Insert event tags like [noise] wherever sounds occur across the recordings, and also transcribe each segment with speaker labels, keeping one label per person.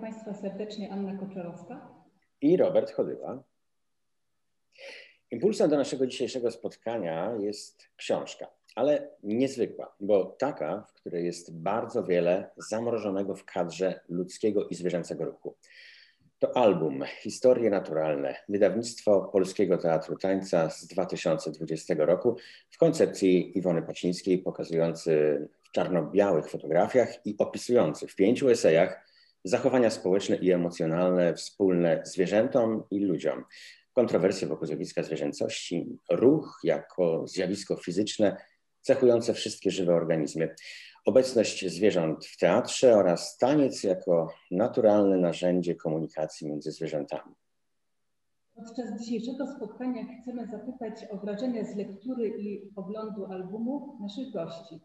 Speaker 1: Państwa serdecznie Anna Koczorowska
Speaker 2: i Robert Chodywa. Impulsem do naszego dzisiejszego spotkania jest książka, ale niezwykła, bo taka, w której jest bardzo wiele zamrożonego w kadrze ludzkiego i zwierzęcego ruchu. To album Historie Naturalne, wydawnictwo Polskiego Teatru Tańca z 2020 roku w koncepcji Iwony Pacińskiej, pokazujący w czarno-białych fotografiach i opisujący w pięciu esejach zachowania społeczne i emocjonalne wspólne zwierzętom i ludziom, kontrowersje wokół zjawiska zwierzęcości, ruch jako zjawisko fizyczne cechujące wszystkie żywe organizmy, obecność zwierząt w teatrze oraz taniec jako naturalne narzędzie komunikacji między zwierzętami.
Speaker 1: Podczas dzisiejszego spotkania chcemy zapytać o wrażenia z lektury i oglądu albumu naszych gości.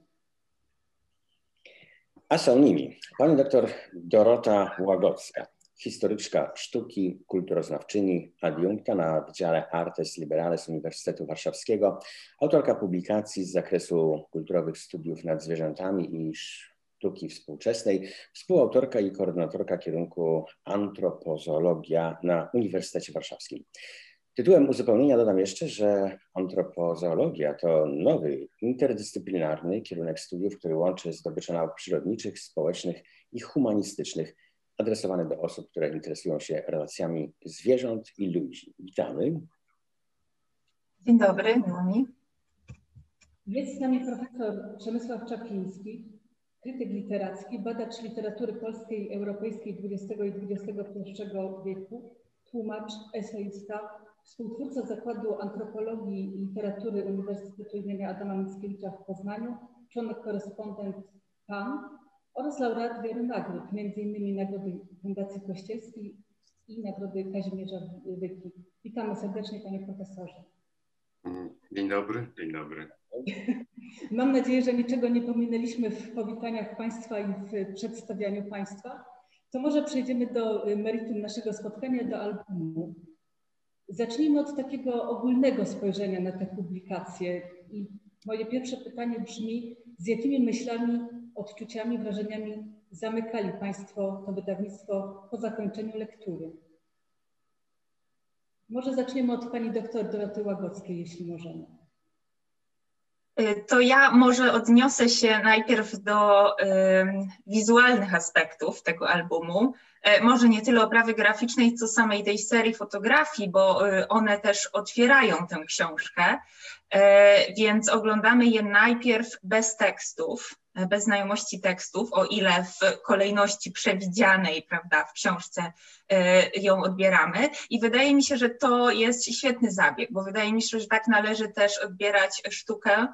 Speaker 2: A są nimi pani doktor Dorota Łagodzka, historyczka sztuki, kulturoznawczyni, adiunkta na Wydziale Artes Liberales Uniwersytetu Warszawskiego, autorka publikacji z zakresu kulturowych studiów nad zwierzętami i sztuki współczesnej, współautorka i koordynatorka kierunku antropozoologia na Uniwersytecie Warszawskim. Tytułem uzupełnienia dodam jeszcze, że antropozoologia to nowy, interdyscyplinarny kierunek studiów, który łączy zdobycze nauk przyrodniczych, społecznych i humanistycznych, adresowany do osób, które interesują się relacjami zwierząt i ludzi. Witamy.
Speaker 3: Dzień dobry, mi.
Speaker 1: Jest z nami profesor Przemysław Czapliński, krytyk literacki, badacz literatury polskiej, europejskiej XX i XXI wieku, tłumacz, eseista, współtwórca Zakładu Antropologii i Literatury Uniwersytetu im. Adama Mickiewicza w Poznaniu, członek korespondent PAN oraz laureat wielu nagród, m.in. Nagrody Fundacji Kościelskiej i Nagrody Kazimierza Wyki. Witamy serdecznie Panie Profesorze.
Speaker 4: Dzień dobry, dzień dobry. [laughs]
Speaker 1: Mam nadzieję, że niczego nie pominęliśmy w powitaniach Państwa i w przedstawianiu Państwa. To może przejdziemy do meritum naszego spotkania, do albumu. Zacznijmy od takiego ogólnego spojrzenia na te publikacje. I moje pierwsze pytanie brzmi, z jakimi myślami, odczuciami, wrażeniami zamykali Państwo to wydawnictwo po zakończeniu lektury? Może zaczniemy od Pani doktor Doroty Łagodzkiej, jeśli możemy.
Speaker 3: To ja może odniosę się najpierw do y, wizualnych aspektów tego albumu. E, może nie tyle oprawy graficznej, co samej tej serii fotografii, bo y, one też otwierają tę książkę, e, więc oglądamy je najpierw bez tekstów, bez znajomości tekstów, o ile w kolejności przewidzianej, prawda, w książce ją odbieramy. I wydaje mi się, że to jest świetny zabieg, bo wydaje mi się, że tak należy też odbierać sztukę,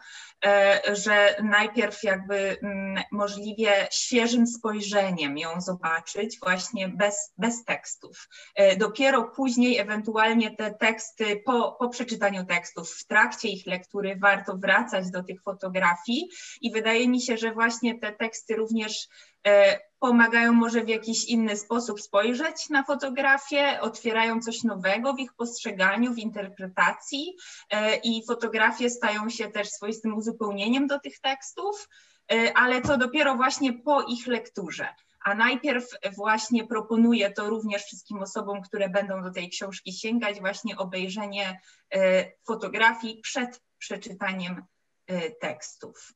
Speaker 3: że najpierw jakby mm, możliwie świeżym spojrzeniem ją zobaczyć, właśnie bez, bez tekstów. E, dopiero później ewentualnie te teksty, po, po przeczytaniu tekstów, w trakcie ich lektury warto wracać do tych fotografii i wydaje mi się, że właśnie te teksty również e, pomagają może w jakiś inny sposób spojrzeć na fotografię, otwierają coś nowego w ich postrzeganiu, w interpretacji e, i fotografie stają się też swoistym uzupełnieniem do tych tekstów, ale to dopiero właśnie po ich lekturze a najpierw właśnie proponuję to również wszystkim osobom, które będą do tej książki sięgać, właśnie obejrzenie e, fotografii przed przeczytaniem e, tekstów.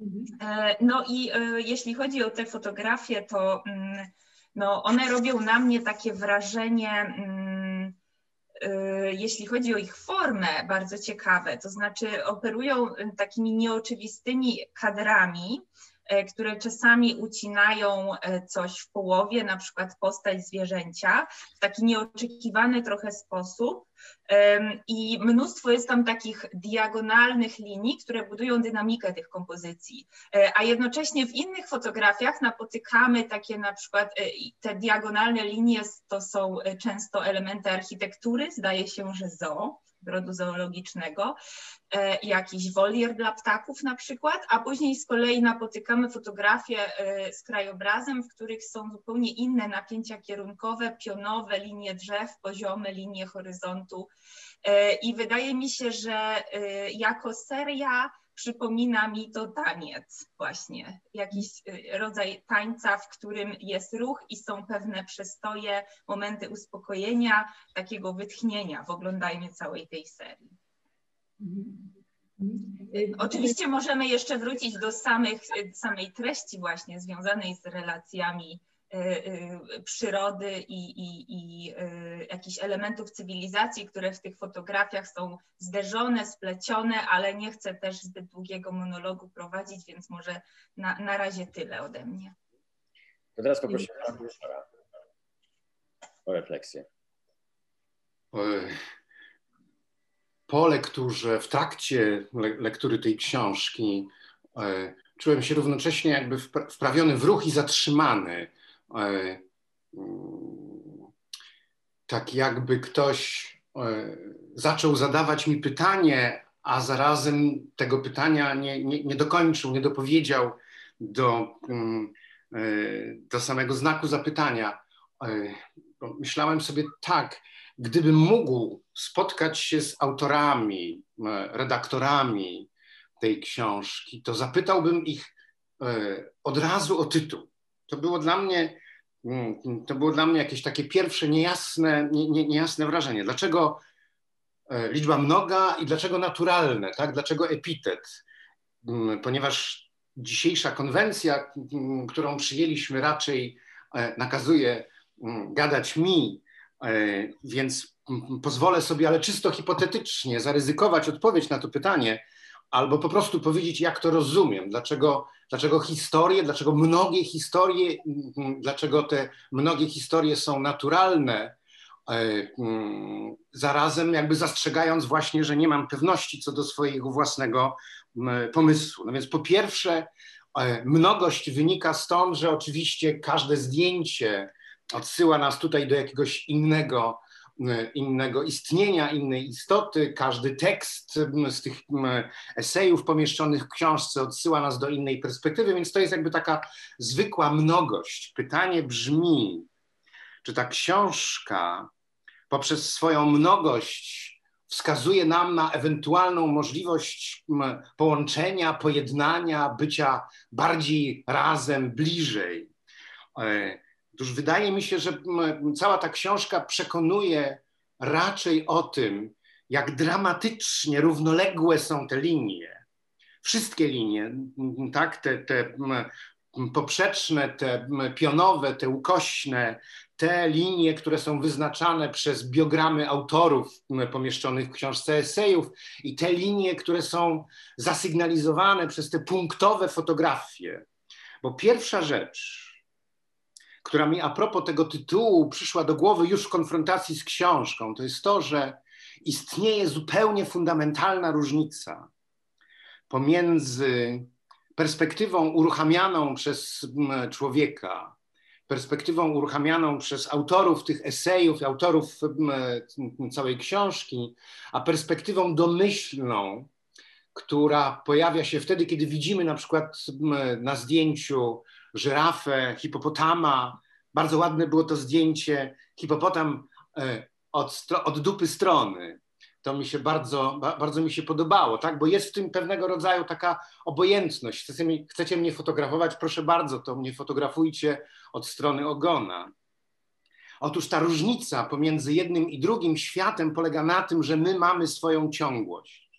Speaker 3: Mhm. E, no i jeśli chodzi o te fotografie, to mm, no, one robią na mnie takie wrażenie, mm, jeśli chodzi o ich formę, bardzo ciekawe, to znaczy operują takimi nieoczywistymi kadrami, E, które czasami ucinają e, coś w połowie, na przykład postać zwierzęcia, w taki nieoczekiwany trochę sposób. I mnóstwo jest tam takich diagonalnych linii, które budują dynamikę tych kompozycji. E, a jednocześnie w innych fotografiach napotykamy takie na przykład te diagonalne linie to są często elementy architektury, zdaje się, że zoo rodu zoologicznego, e, jakiś wolier dla ptaków na przykład, a później z kolei napotykamy fotografie e, z krajobrazem, w których są zupełnie inne napięcia kierunkowe, pionowe, linie drzew, poziome linie horyzontu. E, I wydaje mi się, że jako seria przypomina mi to taniec właśnie, jakiś y, rodzaj tańca, w którym jest ruch i są pewne przestoje, momenty uspokojenia, takiego wytchnienia w oglądaniu całej tej serii. Mhm. Oczywiście możemy jeszcze wrócić do samych, samej treści właśnie związanej z relacjami Y, y, przyrody i, i, i y, jakichś elementów cywilizacji, które w tych fotografiach są zderzone, splecione, ale nie chcę też zbyt długiego monologu prowadzić, więc może na, na razie tyle ode mnie.
Speaker 2: To teraz poproszę pana profesora o refleksję.
Speaker 5: Po lekturze, w trakcie lektury tej książki, czułem się równocześnie jakby wprawiony w ruch i zatrzymany E, tak jakby ktoś e, zaczął zadawać mi pytanie, a zarazem tego pytania nie, nie, nie dokończył, nie dopowiedział do, mm, e, do samego znaku zapytania. Myślałem sobie tak, gdybym mógł spotkać się z autorami, redaktorami tej książki, to zapytałbym ich od razu o tytuł. To było dla mnie Mm, to było dla mnie jakieś takie pierwsze niejasne, nie, nie, niejasne wrażenie. Dlaczego e, liczba mnoga i dlaczego naturalne, tak? Dlaczego epitet? Mm, ponieważ dzisiejsza konwencja, mm, którą przyjęliśmy, raczej e, nakazuje gadać mi, e, więc pozwolę sobie, ale czysto hipotetycznie, zaryzykować odpowiedź na to pytanie, albo po prostu powiedzieć, jak to rozumiem, dlaczego, dlaczego historie, dlaczego mnogie historie, mm, dlaczego te mnogie historie są naturalne, e, mm, zarazem jakby zastrzegając właśnie, że nie mam pewności co do swojego własnego pomysłu. No więc po pierwsze, e, mnogość wynika stąd, że oczywiście każde zdjęcie odsyła nas tutaj do jakiegoś innego innego istnienia, innej istoty. Każdy tekst z tych esejów pomieszczonych w książce odsyła nas do innej perspektywy, więc to jest jakby taka zwykła mnogość. Pytanie brzmi, czy ta książka poprzez swoją mnogość wskazuje nam na ewentualną możliwość połączenia, pojednania, bycia bardziej razem, bliżej. Otóż wydaje mi się, że cała ta książka przekonuje raczej o tym, jak dramatycznie równoległe są te linie. Wszystkie linie, tak, te, te poprzeczne, te pionowe, te ukośne, te linie, które są wyznaczane przez biogramy autorów pomieszczonych w książce esejów i te linie, które są zasygnalizowane przez te punktowe fotografie. Bo pierwsza rzecz, która mi a propos tego tytułu przyszła do głowy już w konfrontacji z książką, to jest to, że istnieje zupełnie fundamentalna różnica pomiędzy perspektywą uruchamianą przez człowieka, perspektywą uruchamianą przez autorów tych esejów, autorów całej książki, a perspektywą domyślną, która pojawia się wtedy, kiedy widzimy na przykład na zdjęciu żyrafę, hipopotama. Bardzo ładne było to zdjęcie, hipopotam e, od, od dupy strony. To mi się bardzo, bardzo mi się podobało, tak? bo jest w tym pewnego rodzaju taka obojętność. Chcecie, mi, chcecie mnie fotografować? Proszę bardzo, to mnie fotografujcie od strony ogona. Otóż ta różnica pomiędzy jednym i drugim światem polega na tym, że my mamy swoją ciągłość.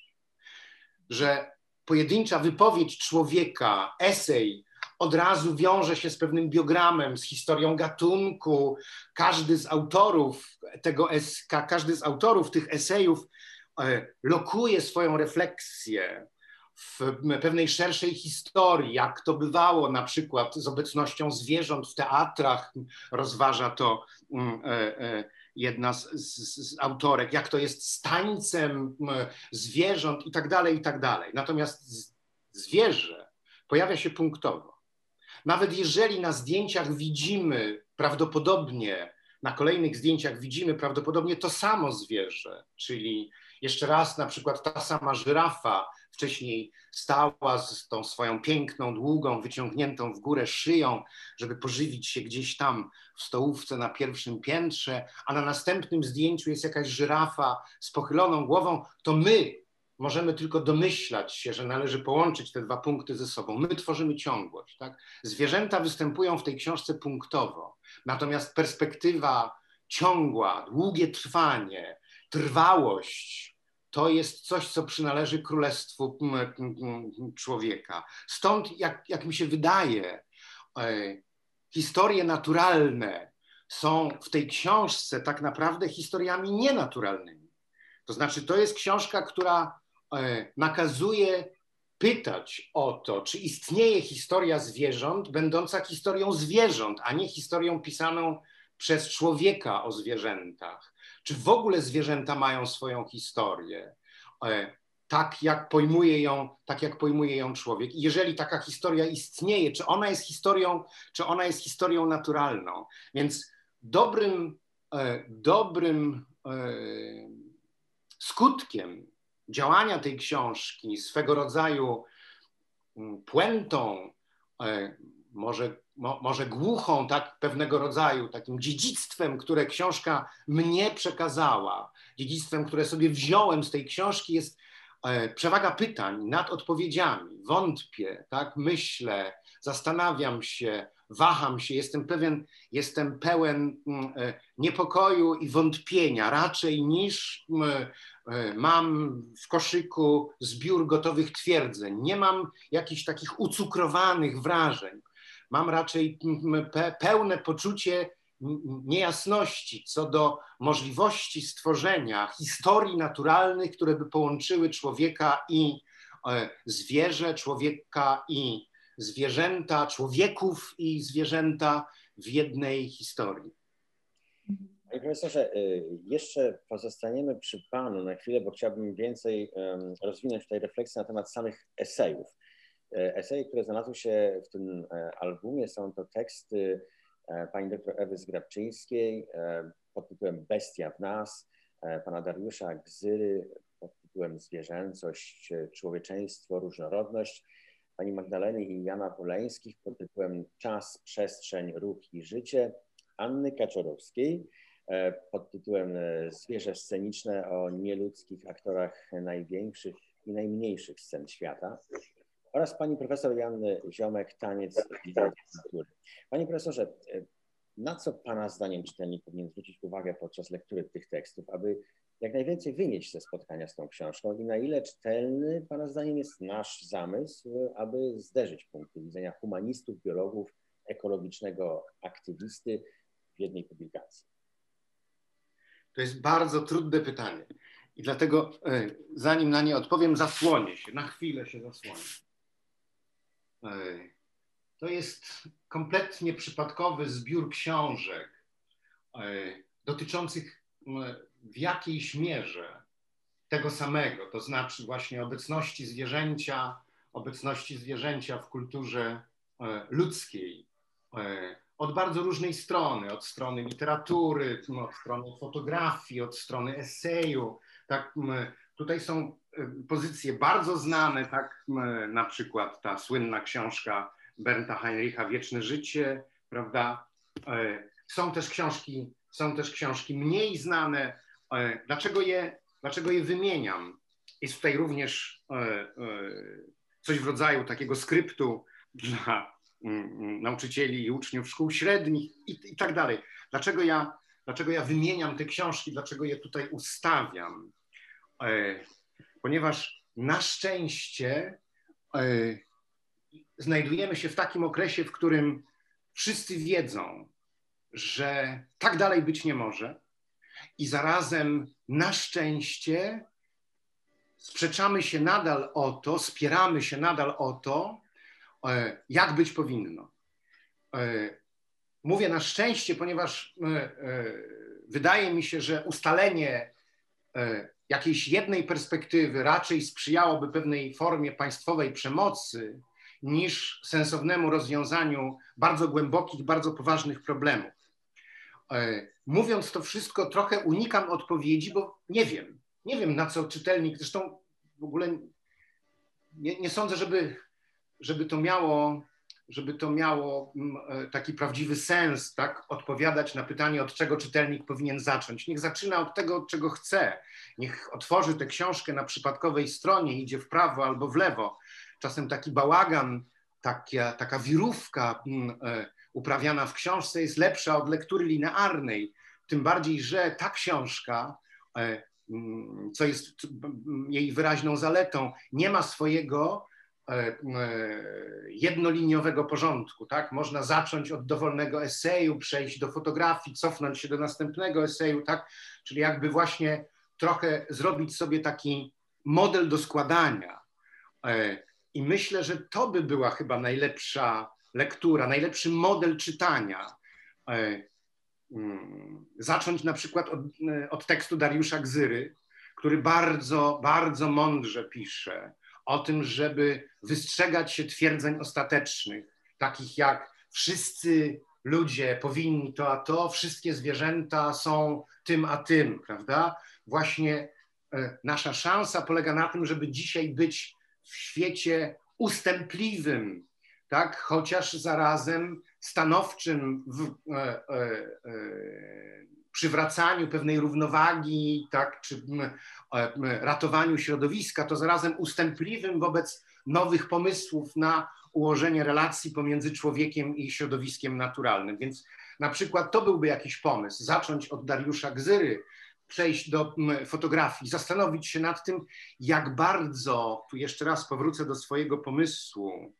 Speaker 5: Że pojedyncza wypowiedź człowieka, esej, od razu wiąże się z pewnym biogramem, z historią gatunku. Każdy z autorów tego, każdy z autorów tych esejów e, lokuje swoją refleksję w pewnej szerszej historii, jak to bywało na przykład z obecnością zwierząt w teatrach, rozważa to mm, e, e, jedna z, z, z, autorek, jak to jest z tańcem zwierząt i tak dalej, i tak dalej. Natomiast zwierzę pojawia się punktowo. Nawet jeżeli na zdjęciach widzimy prawdopodobnie, na kolejnych zdjęciach widzimy prawdopodobnie to samo zwierzę, czyli jeszcze raz na przykład ta sama żyrafa wcześniej stała z tą swoją piękną, długą, wyciągniętą w górę szyją, żeby pożywić się gdzieś tam w stołówce na pierwszym piętrze, a na następnym zdjęciu jest jakaś żyrafa z pochyloną głową, to my możemy tylko domyślać się, że należy połączyć te dwa punkty ze sobą. My tworzymy ciągłość. Tak? Zwierzęta występują w tej książce punktowo, natomiast perspektywa ciągła, długie trwanie, trwałość to jest coś, co przynależy królestwu człowieka. Stąd, jak, jak mi się wydaje, e, historie naturalne są w tej książce tak naprawdę historiami nienaturalnymi. To znaczy, to jest książka, która nakazuje pytać o to, czy istnieje historia zwierząt, będąca historią zwierząt, a nie historią pisaną przez człowieka o zwierzętach. Czy w ogóle zwierzęta mają swoją historię? E, tak jak pojmuje ją, tak jak pojmuje ją człowiek. I jeżeli taka historia istnieje, czy ona jest historią, czy ona jest historią naturalną. Więc dobrym, e, dobrym e, skutkiem działania tej książki, swego rodzaju mm, puentą, może, mo, może głuchą, tak pewnego rodzaju, takim dziedzictwem, które książka mnie przekazała, dziedzictwem, które sobie wziąłem z tej książki, jest e, przewaga pytań nad odpowiedziami. Wątpię, tak, myślę, zastanawiam się, waham się, jestem pewien, jestem pełen mm, e, niepokoju i wątpienia, raczej niż mm, e, mam w koszyku zbiór gotowych twierdzeń. Nie mam jakichś takich ucukrowanych wrażeń. Mam raczej pełne poczucie niejasności co do możliwości stworzenia historii naturalnych, które by połączyły człowieka i e, zwierzę, człowieka i zwierzęta, człowieków i zwierzęta w jednej historii.
Speaker 2: Panie profesorze, y, jeszcze pozostaniemy przy Panu na chwilę, bo chciałbym więcej rozwinąć tutaj refleksję na temat samych esejów. E, eseje, które znalazły się w tym e, albumie, są to teksty e, pani doktor Ewy Zgrabczyńskiej pod tytułem Bestia w nas, pana Dariusza Gzyry pod tytułem Zwierzęcość, Człowieczeństwo, Różnorodność, pani Magdaleny i Jana Poleńskich pod tytułem Czas, Przestrzeń, Ruch i Życie, Anny Kaczorowskiej pod tytułem Zwierzę sceniczne o nieludzkich aktorach największych i najmniejszych scen świata oraz pani profesor Janny Ziomek, taniec i natury. Panie profesorze, na co pana zdaniem czytelnik powinien zwrócić uwagę podczas lektury tych tekstów, aby jak najwięcej wynieść ze spotkania z tą książką i na ile czytelny pana zdaniem jest nasz zamysł, aby zderzyć punkty widzenia humanistów, biologów, ekologicznego aktywisty w jednej publikacji?
Speaker 5: To jest bardzo trudne pytanie. I dlatego, e, zanim na nie odpowiem, zasłonię się, na chwilę się zasłonię. To jest kompletnie przypadkowy zbiór książek dotyczących w jakiejś mierze tego samego, to znaczy właśnie obecności zwierzęcia, obecności zwierzęcia w kulturze ludzkiej od bardzo różnej strony, od strony literatury, od strony fotografii, od strony eseju. Tak, tutaj są pozycje bardzo znane, tak na przykład ta słynna książka Bernta Heinricha Wieczne Życie, prawda? E, są też książki, są też książki mniej znane. E, dlaczego je, dlaczego je wymieniam? Jest tutaj również e, coś w rodzaju takiego skryptu dla nauczycieli i uczniów szkół średnich i, i tak dalej. Dlaczego ja, dlaczego ja wymieniam te książki, dlaczego je tutaj ustawiam? ponieważ na szczęście e, znajdujemy się w takim okresie, w którym wszyscy wiedzą, że tak dalej być nie może, i zarazem na szczęście sprzeczamy się nadal o to, spieramy się nadal o to, e, jak być powinno. E, mówię na szczęście, ponieważ wydaje mi się, że ustalenie jakiejś jednej perspektywy raczej sprzyjałoby pewnej formie państwowej przemocy niż sensownemu rozwiązaniu bardzo głębokich, bardzo poważnych problemów. E, mówiąc to wszystko, trochę unikam odpowiedzi, bo nie wiem. Nie wiem, na co czytelnik, zresztą w ogóle nie, nie sądzę, żeby, żeby to miało żeby to miało e, taki prawdziwy sens, tak? Odpowiadać na pytanie, od czego czytelnik powinien zacząć. Niech zaczyna od tego, od czego chce. Niech otworzy tę książkę na przypadkowej stronie, idzie w prawo albo w lewo. Czasem taki bałagan, taka, taka wirówka e, uprawiana w książce jest lepsza od lektury linearnej. Tym bardziej, że ta książka e, co jest jej wyraźną zaletą, nie ma swojego jednoliniowego porządku. Tak? Można zacząć od dowolnego eseju, przejść do fotografii, cofnąć się do następnego eseju, tak? czyli jakby właśnie trochę zrobić sobie taki model do składania. E, I myślę, że to by była chyba najlepsza lektura, najlepszy model czytania. Mm, zacząć na przykład od, od tekstu Dariusza Gzyry, który bardzo, bardzo mądrze pisze o tym, żeby wystrzegać się twierdzeń ostatecznych, takich jak wszyscy ludzie powinni to a to, wszystkie zwierzęta są tym a tym, prawda? Właśnie e, nasza szansa polega na tym, żeby dzisiaj być w świecie ustępliwym, tak? chociaż zarazem stanowczym w e, e, e przywracaniu pewnej równowagi, tak, czy ratowaniu środowiska, to zarazem ustępliwym wobec nowych pomysłów na ułożenie relacji pomiędzy człowiekiem i środowiskiem naturalnym. Więc na przykład to byłby jakiś pomysł, zacząć od Dariusza Gzyry, przejść do fotografii, zastanowić się nad tym, jak bardzo, tu jeszcze raz powrócę do swojego pomysłu,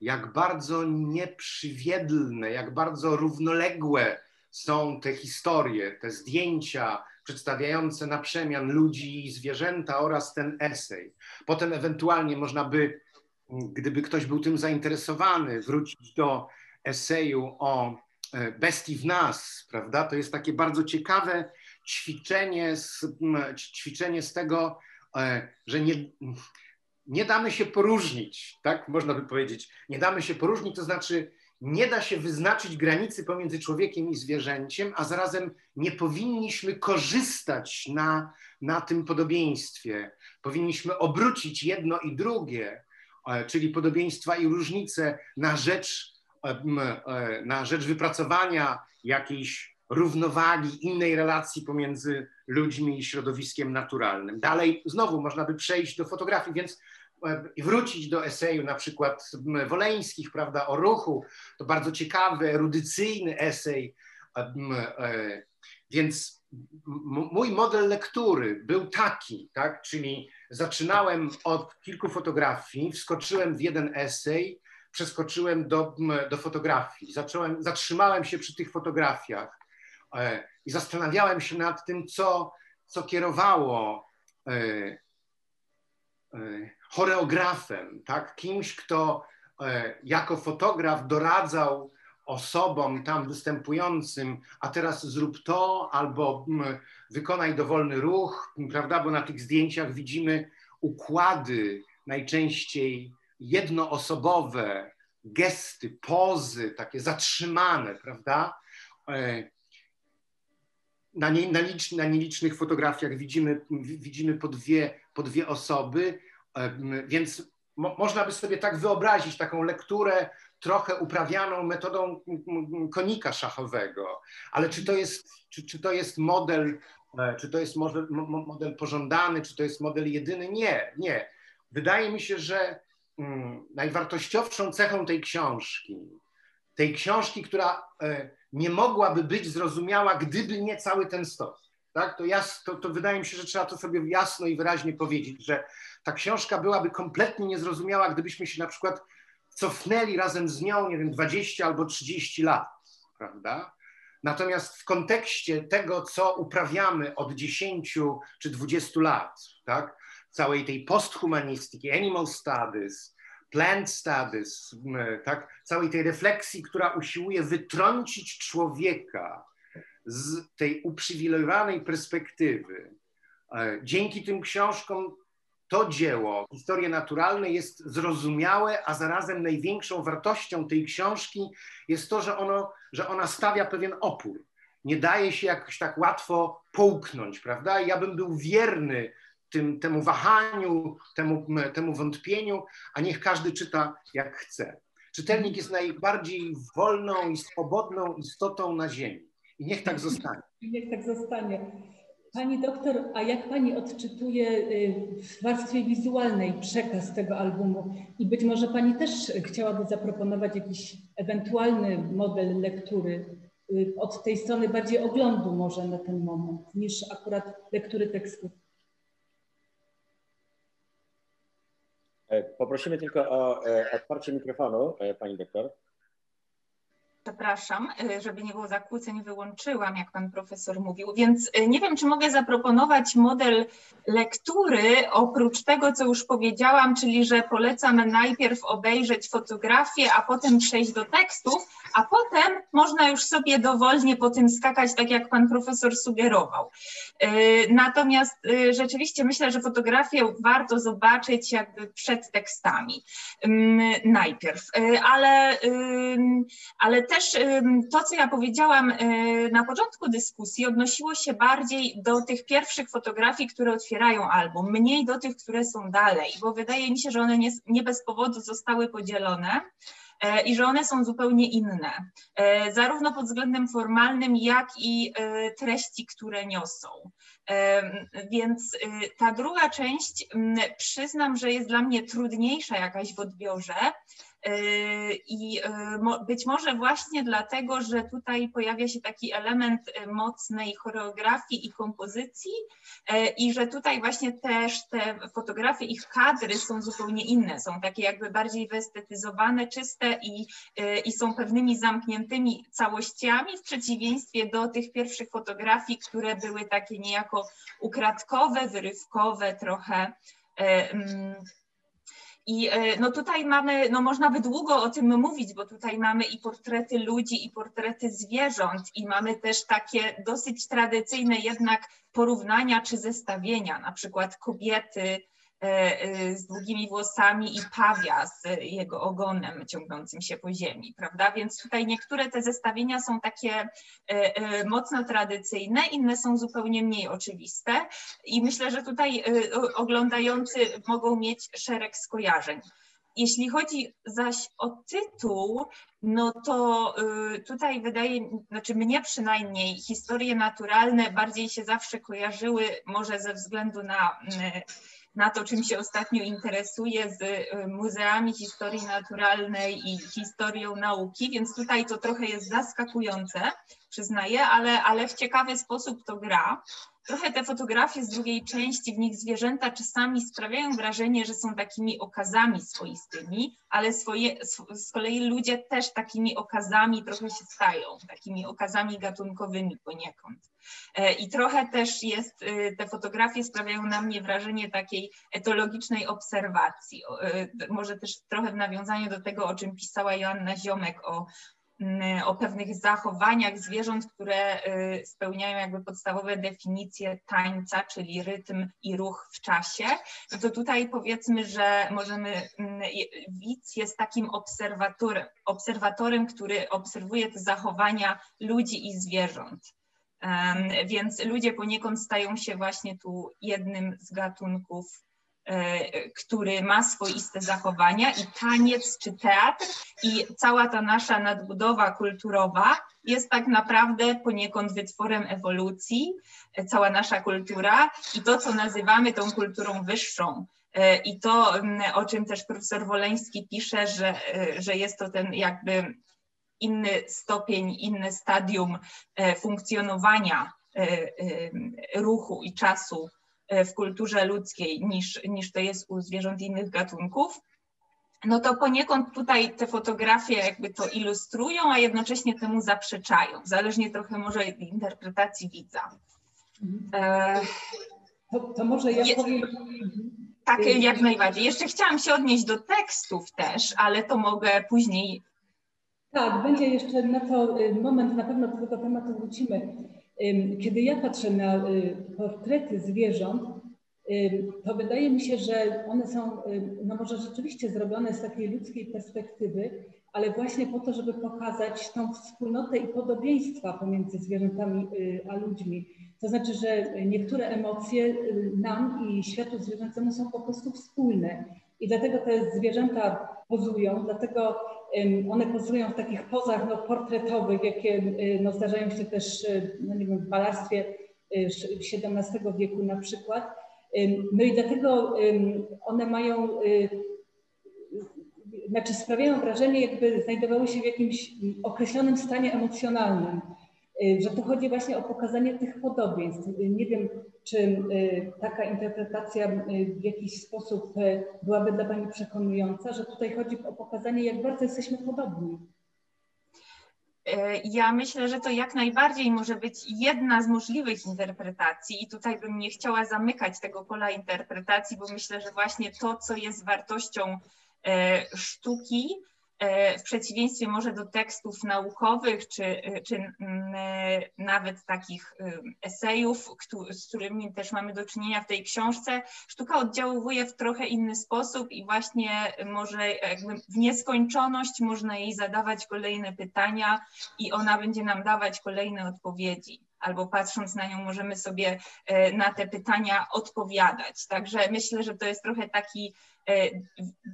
Speaker 5: jak bardzo nieprzywiedlne, jak bardzo równoległe są te historie, te zdjęcia przedstawiające na przemian ludzi i zwierzęta oraz ten esej. Potem ewentualnie można by, gdyby ktoś był tym zainteresowany, wrócić do eseju o e, bestii w nas, prawda? To jest takie bardzo ciekawe ćwiczenie z, ćwiczenie z tego, e, że nie, nie damy się poróżnić, tak można by powiedzieć. Nie damy się poróżnić, to znaczy nie da się wyznaczyć granicy pomiędzy człowiekiem i zwierzęciem, a zarazem nie powinniśmy korzystać na, na tym podobieństwie. Powinniśmy obrócić jedno i drugie, e, czyli podobieństwa i różnice na rzecz, e, e, na rzecz wypracowania jakiejś równowagi, innej relacji pomiędzy ludźmi i środowiskiem naturalnym. Dalej znowu można by przejść do fotografii, więc i wrócić do eseju na przykład Woleńskich, prawda, o ruchu, to bardzo ciekawy, erudycyjny esej, e, więc mój model lektury był taki, tak, czyli zaczynałem od kilku fotografii, wskoczyłem w jeden esej, przeskoczyłem do, do fotografii, zacząłem, zatrzymałem się przy tych fotografiach e, i zastanawiałem się nad tym, co, co kierowało e, choreografem, tak? kimś, kto e, jako fotograf doradzał osobom tam występującym, a teraz zrób to albo wykonaj dowolny ruch, prawda? Bo na tych zdjęciach widzimy układy najczęściej jednoosobowe, gesty, pozy, takie zatrzymane, prawda? E, na, nie, na, licz, na nielicznych fotografiach widzimy, widzimy po, dwie, po dwie osoby, więc mo można by sobie tak wyobrazić taką lekturę trochę uprawianą metodą konika szachowego, ale czy to jest, czy, czy to jest model, e, czy to jest model, model pożądany, czy to jest model jedyny? Nie, nie. Wydaje mi się, że mm, najwartościowszą cechą tej książki, tej książki, która e, nie mogłaby być zrozumiała, gdyby nie cały ten stos, tak? to, jas, to, to wydaje mi się, że trzeba to sobie jasno i wyraźnie powiedzieć, że ta książka byłaby kompletnie niezrozumiała, gdybyśmy się na przykład cofnęli razem z nią, nie wiem, 20 albo 30 lat, prawda? Natomiast w kontekście tego, co uprawiamy od 10 czy 20 lat, tak? całej tej posthumanistyki, animal studies, plant studies, tak? całej tej refleksji, która usiłuje wytrącić człowieka z tej uprzywilejowanej perspektywy. E, dzięki tym książkom to dzieło, historie naturalne, jest zrozumiałe, a zarazem największą wartością tej książki jest to, że, ono, że ona stawia pewien opór. Nie daje się jakoś tak łatwo połknąć, prawda? Ja bym był wierny tym, temu wahaniu, temu, temu wątpieniu, a niech każdy czyta jak chce. czytelnik jest najbardziej wolną i swobodną istotą na ziemi. I niech tak zostanie.
Speaker 1: I niech tak zostanie. Pani doktor, a jak Pani odczytuje y, w warstwie wizualnej przekaz tego albumu? I być może Pani też chciałaby zaproponować jakiś ewentualny model lektury y, od tej strony bardziej oglądu może na ten moment, niż akurat lektury tekstów.
Speaker 2: E, poprosimy tylko o e, otwarcie mikrofonu, e, pani doktor
Speaker 3: przepraszam, y, żeby nie było zakłóceń, wyłączyłam, jak pan profesor mówił, więc y, nie wiem, czy mogę zaproponować model lektury, oprócz tego, co już powiedziałam, czyli że polecam najpierw obejrzeć fotografię, a potem przejść do tekstów, a potem można już sobie dowolnie po tym skakać, tak jak pan profesor sugerował. Y, natomiast rzeczywiście myślę, że fotografię warto zobaczyć jakby przed tekstami najpierw, ale, ale też to, co ja powiedziałam y, na początku dyskusji, odnosiło się bardziej do tych pierwszych fotografii, które otwierają album, mniej do tych, które są dalej, bo wydaje mi się, że one nie, nie bez powodu zostały podzielone e, i że one są zupełnie inne, e, zarówno pod względem formalnym, jak i e, treści, które niosą. Więc y, ta druga część, przyznam, że jest dla mnie trudniejsza jakaś w odbiorze, I yy, być może właśnie dlatego, że tutaj pojawia się taki element yy, mocnej choreografii i kompozycji, i że tutaj właśnie też te fotografie, ich kadry są zupełnie inne, są takie jakby bardziej wyestetyzowane, czyste i, i są pewnymi zamkniętymi całościami, w przeciwieństwie do tych pierwszych fotografii, które były takie niejako ukradkowe, wyrywkowe, trochę. Mm, i e, no tutaj mamy, no można by długo o tym mówić, bo tutaj mamy i portrety ludzi, i portrety zwierząt, i mamy też takie dosyć tradycyjne jednak porównania czy zestawienia, na przykład kobiety z długimi włosami i pawia z jego ogonem ciągnącym się po ziemi, prawda? Więc tutaj niektóre te zestawienia są takie e, mocno tradycyjne, inne są zupełnie mniej oczywiste i myślę, że tutaj oglądający mogą mieć szereg skojarzeń. Jeśli chodzi zaś o tytuł, no to tutaj wydaje, znaczy mnie przynajmniej, historie naturalne bardziej się zawsze kojarzyły, może ze względu na na to, czym się ostatnio interesuję z y, muzeami historii naturalnej i historią nauki, więc tutaj to trochę jest zaskakujące, przyznaję, ale, ale w ciekawy sposób to gra. Trochę te fotografie z drugiej części, w nich zwierzęta czasami sprawiają wrażenie, że są takimi okazami swoistymi, ale swoje, z kolei ludzie też takimi okazami trochę się stają, takimi okazami gatunkowymi poniekąd. E, I trochę też jest, y, te fotografie sprawiają na mnie wrażenie takiej etologicznej obserwacji. Y, może też trochę w nawiązaniu do tego, o czym pisała Joanna Ziomek o o pewnych zachowaniach zwierząt, które y, spełniają jakby podstawowe definicje tańca, czyli rytm i ruch w czasie, no to tutaj powiedzmy, że możemy, mm, widz jest takim obserwatorem, obserwatorem, który obserwuje te zachowania ludzi i zwierząt. Więc ludzie poniekąd stają się właśnie tu jednym z gatunków, który ma swoiste zachowania i taniec czy teatr. I cała ta nasza nadbudowa kulturowa jest tak naprawdę poniekąd wytworem ewolucji, e, cała nasza kultura i to, co nazywamy tą kulturą wyższą, e, i to, o czym też profesor Woleński pisze, że, że jest to ten jakby inny stopień, inne stadium e, funkcjonowania e, e, ruchu i czasu w kulturze ludzkiej niż, niż to jest u zwierząt innych gatunków, no to poniekąd tutaj te fotografie jakby to ilustrują, a jednocześnie temu zaprzeczają, zależnie trochę może od interpretacji widza.
Speaker 1: Mhm. To, to, może ja powiem.
Speaker 3: Tak, jak najbardziej. Jeszcze chciałam się odnieść do tekstów też, ale to mogę później
Speaker 1: tak, będzie jeszcze na to y, moment, na pewno do tego tematu wrócimy. Kiedy ja patrzę na y, portrety zwierząt, to wydaje mi się, że one są, no może rzeczywiście zrobione z takiej ludzkiej perspektywy, ale właśnie po to, żeby pokazać tą wspólnotę i podobieństwa pomiędzy zwierzętami y, a ludźmi. To znaczy, że niektóre emocje nam i światu zwierzęcemu są po prostu wspólne. I dlatego te zwierzęta pozują, dlatego one pozują w takich pozach no, portretowych, jakie no, zdarzają się też no, nie wiem, w malarstwie XVII wieku na przykład. No i dlatego one mają, znaczy sprawiają wrażenie, jakby znajdowały się w jakimś określonym stanie emocjonalnym. Y, że tu chodzi właśnie o pokazanie tych podobieństw. Y, nie wiem, czy y, taka interpretacja w jakiś sposób byłaby dla Pani przekonująca, że tutaj chodzi o pokazanie, jak bardzo jesteśmy podobni.
Speaker 3: Ja myślę, że to jak najbardziej może być jedna z możliwych interpretacji, i tutaj bym nie chciała zamykać tego pola interpretacji, bo myślę, że właśnie to, co jest wartością sztuki, w przeciwieństwie może do tekstów naukowych, czy, e, czy mm, e, nawet takich esejów, z którymi też mamy do czynienia w tej książce, sztuka oddziałuje w trochę inny sposób i właśnie może jakby w nieskończoność można jej zadawać kolejne pytania i ona będzie nam dawać kolejne odpowiedzi albo patrząc na nią możemy sobie na te pytania odpowiadać. Także myślę, że to jest trochę taki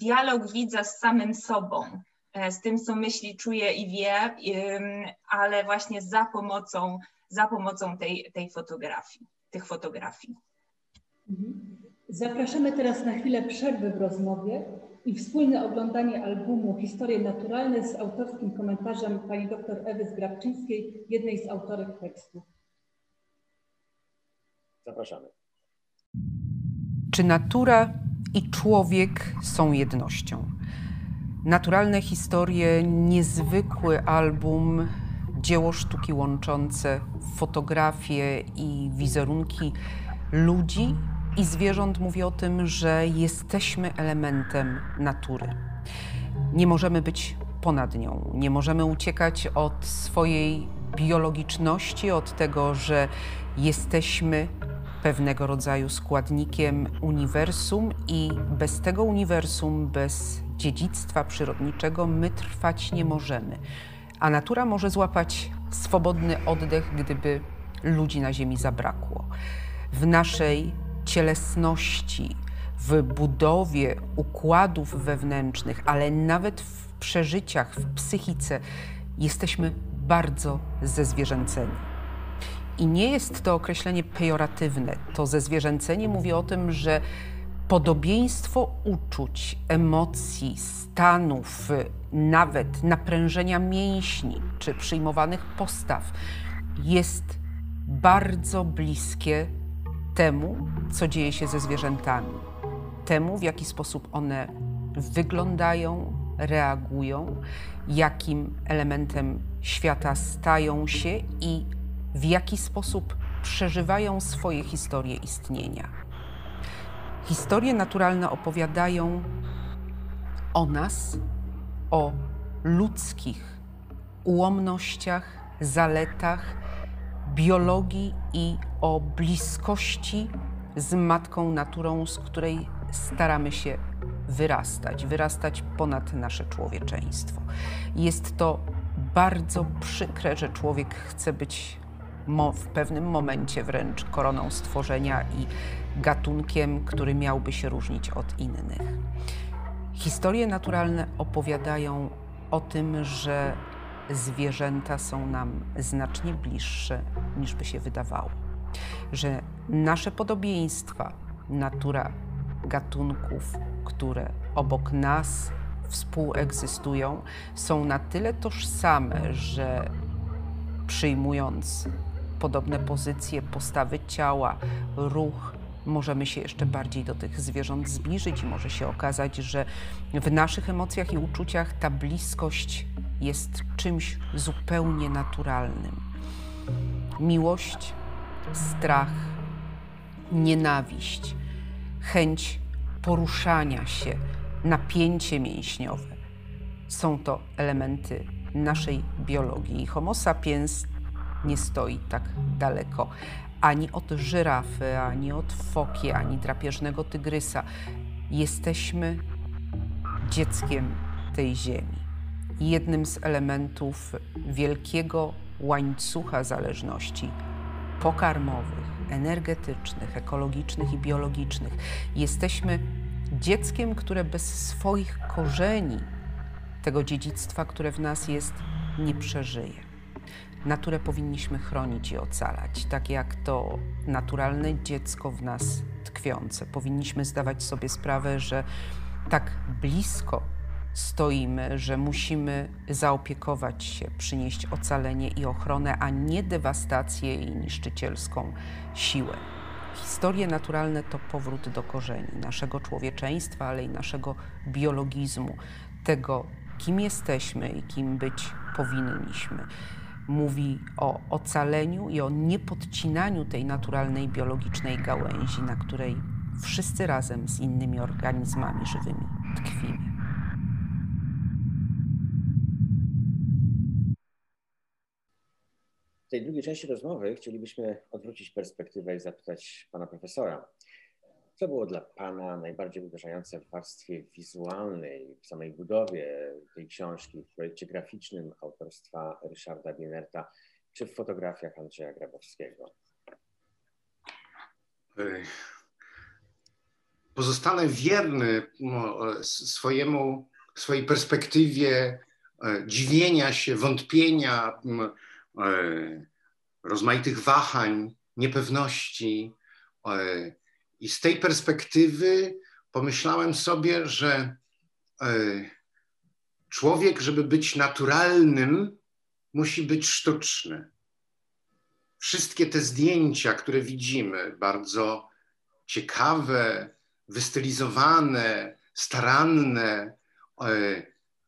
Speaker 3: dialog widza z samym sobą. E, z tym, co myśli, czuje i wie, ale właśnie za pomocą, za pomocą tej, tej fotografii, tych fotografii.
Speaker 1: Mhm. Zapraszamy teraz na chwilę przerwy w rozmowie i wspólne oglądanie albumu Historie naturalne z autorskim komentarzem pani dr Ewy Zgrabczyńskiej, jednej z autorek tekstu.
Speaker 2: Zapraszamy.
Speaker 6: Czy natura i człowiek są jednością? Naturalne historie, niezwykły album, dzieło sztuki łączące fotografie i wizerunki ludzi i zwierząt mówi o tym, że jesteśmy elementem natury. Nie możemy być ponad nią, nie możemy uciekać od swojej biologiczności, od tego, że jesteśmy pewnego rodzaju składnikiem uniwersum i bez tego uniwersum, bez dziedzictwa przyrodniczego my trwać nie możemy. A natura może złapać swobodny oddech, gdyby ludzi na Ziemi zabrakło. W naszej cielesności, w budowie układów wewnętrznych, ale nawet w przeżyciach, w psychice jesteśmy bardzo zezwierzęceni. I nie jest to określenie pejoratywne. To zezwierzęcenie mówi o tym, że podobieństwo uczuć, emocji, stanów, nawet naprężenia mięśni czy przyjmowanych postaw jest bardzo bliskie temu, co dzieje się ze zwierzętami, temu, w jaki sposób one wyglądają, reagują, jakim elementem świata stają się i w jaki sposób przeżywają swoje historie istnienia. Historie naturalne opowiadają o nas, o ludzkich ułomnościach, zaletach, biologii i o bliskości z matką naturą, z której staramy się wyrastać, wyrastać ponad nasze człowieczeństwo. Jest to bardzo przykre, że człowiek chce być w pewnym momencie wręcz koroną stworzenia i gatunkiem, który miałby się różnić od innych. Historie naturalne opowiadają o tym, że zwierzęta są nam znacznie bliższe niż by się wydawało. Że nasze podobieństwa, natura gatunków, które obok nas współegzystują, są na tyle tożsame, że przyjmując podobne pozycje, postawy ciała, ruch, możemy się jeszcze bardziej do tych zwierząt zbliżyć i może się okazać, że w naszych emocjach i uczuciach ta bliskość jest czymś zupełnie naturalnym. Miłość, strach, nienawiść, chęć poruszania się, napięcie mięśniowe są to elementy naszej biologii. Homo sapiens nie stoi tak daleko ani od żyrafy, ani od foki, ani drapieżnego tygrysa. Jesteśmy dzieckiem tej ziemi. Jednym z elementów wielkiego łańcucha zależności pokarmowych, energetycznych, ekologicznych i biologicznych. Jesteśmy dzieckiem, które bez swoich korzeni tego dziedzictwa, które w nas jest, nie przeżyje. Naturę powinniśmy chronić i ocalać, tak jak to naturalne dziecko w nas tkwiące. Powinniśmy zdawać sobie sprawę, że tak blisko stoimy, że musimy zaopiekować się, przynieść ocalenie i ochronę, a nie dewastację i niszczycielską siłę. Historie naturalne to powrót do korzeni naszego człowieczeństwa, ale i naszego biologizmu, tego, kim jesteśmy i kim być powinniśmy. Mówi o ocaleniu i o niepodcinaniu tej naturalnej biologicznej gałęzi, na której wszyscy razem z innymi organizmami żywymi tkwimy.
Speaker 2: tej drugiej części rozmowy chcielibyśmy odwrócić perspektywę i zapytać pana profesora, co było dla pana najbardziej uderzające w warstwie wizualnej, w samej budowie tej książki, w projekcie graficznym autorstwa Ryszarda Bienerta, czy w fotografiach Andrzeja Grabowskiego?
Speaker 5: Pozostanę wierny no, swojemu, swojej perspektywie e, dziwienia się, wątpienia, E, rozmaitych wahań, niepewności. E, I z tej perspektywy pomyślałem sobie, że e, człowiek, żeby być naturalnym, musi być sztuczny. Wszystkie te zdjęcia, które widzimy, bardzo ciekawe, wystylizowane, staranne,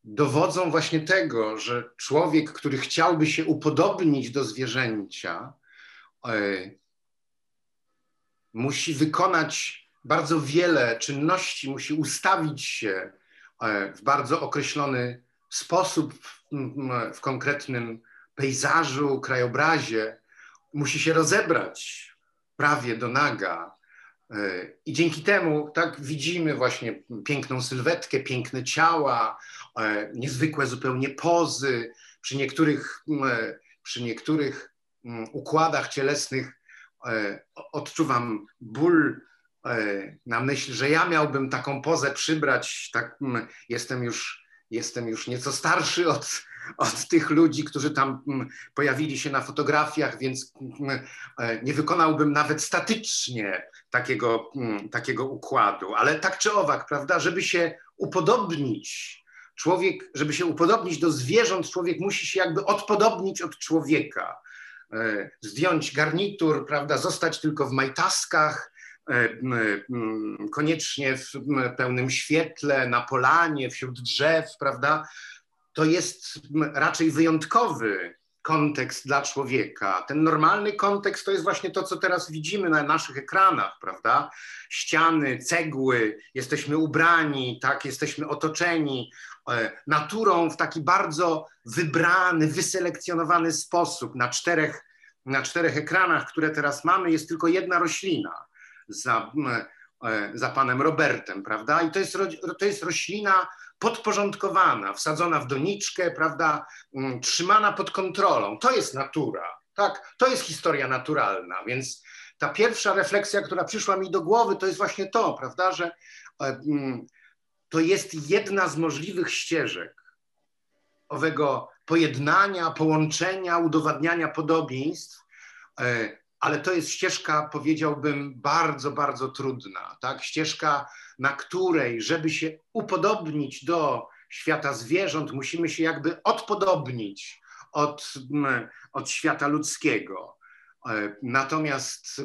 Speaker 5: dowodzą właśnie tego, że człowiek, który chciałby się upodobnić do zwierzęcia, e, musi wykonać bardzo wiele czynności, musi ustawić się e, w bardzo określony sposób w konkretnym pejzażu, krajobrazie, musi się rozebrać prawie do naga, i dzięki temu tak widzimy właśnie piękną sylwetkę, piękne ciała, e, niezwykłe zupełnie pozy. Przy niektórych, e, przy niektórych układach cielesnych e, odczuwam ból na myśl, że ja miałbym taką pozę przybrać. Tak, jestem już, jestem już nieco starszy od, od tych ludzi, którzy tam pojawili się na fotografiach, więc e, nie wykonałbym nawet statycznie takiego, takiego układu, ale tak czy owak, prawda, żeby się upodobnić, człowiek, żeby się upodobnić do zwierząt, człowiek musi się jakby odpodobnić od człowieka, e, zdjąć garnitur, prawda, zostać tylko w majtaskach, e, koniecznie w pełnym świetle, na polanie, wśród drzew, prawda, to jest raczej wyjątkowy kontekst dla człowieka. Ten normalny kontekst to jest właśnie to, co teraz widzimy na naszych ekranach, prawda? Ściany, cegły, jesteśmy ubrani, tak, jesteśmy otoczeni e, naturą w taki bardzo wybrany, wyselekcjonowany sposób. Na czterech, na czterech ekranach, które teraz mamy, jest tylko jedna roślina za, e, za panem Robertem, prawda? I to jest, to jest roślina podporządkowana, wsadzona w doniczkę, prawda, mm, trzymana pod kontrolą. To jest natura, tak? To jest historia naturalna, więc ta pierwsza refleksja, która przyszła mi do głowy, to jest właśnie to, prawda, że e, mm, to jest jedna z możliwych ścieżek owego pojednania, połączenia, udowadniania podobieństw, e, ale to jest ścieżka, powiedziałbym, bardzo, bardzo trudna. Tak? Ścieżka, na której, żeby się upodobnić do świata zwierząt, musimy się jakby odpodobnić od, od świata ludzkiego. E, natomiast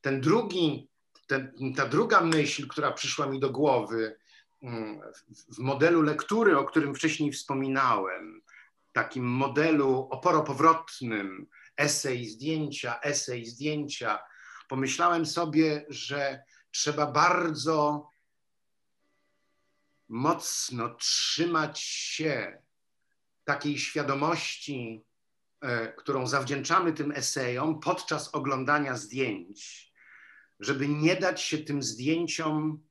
Speaker 5: ten drugi, ten, ta druga myśl, która przyszła mi do głowy w modelu lektury, o którym wcześniej wspominałem, takim modelu oporopowrotnym, esej, zdjęcia, esej, zdjęcia, pomyślałem sobie, że trzeba bardzo mocno trzymać się takiej świadomości, e, którą zawdzięczamy tym esejom podczas oglądania zdjęć, żeby nie dać się tym zdjęciom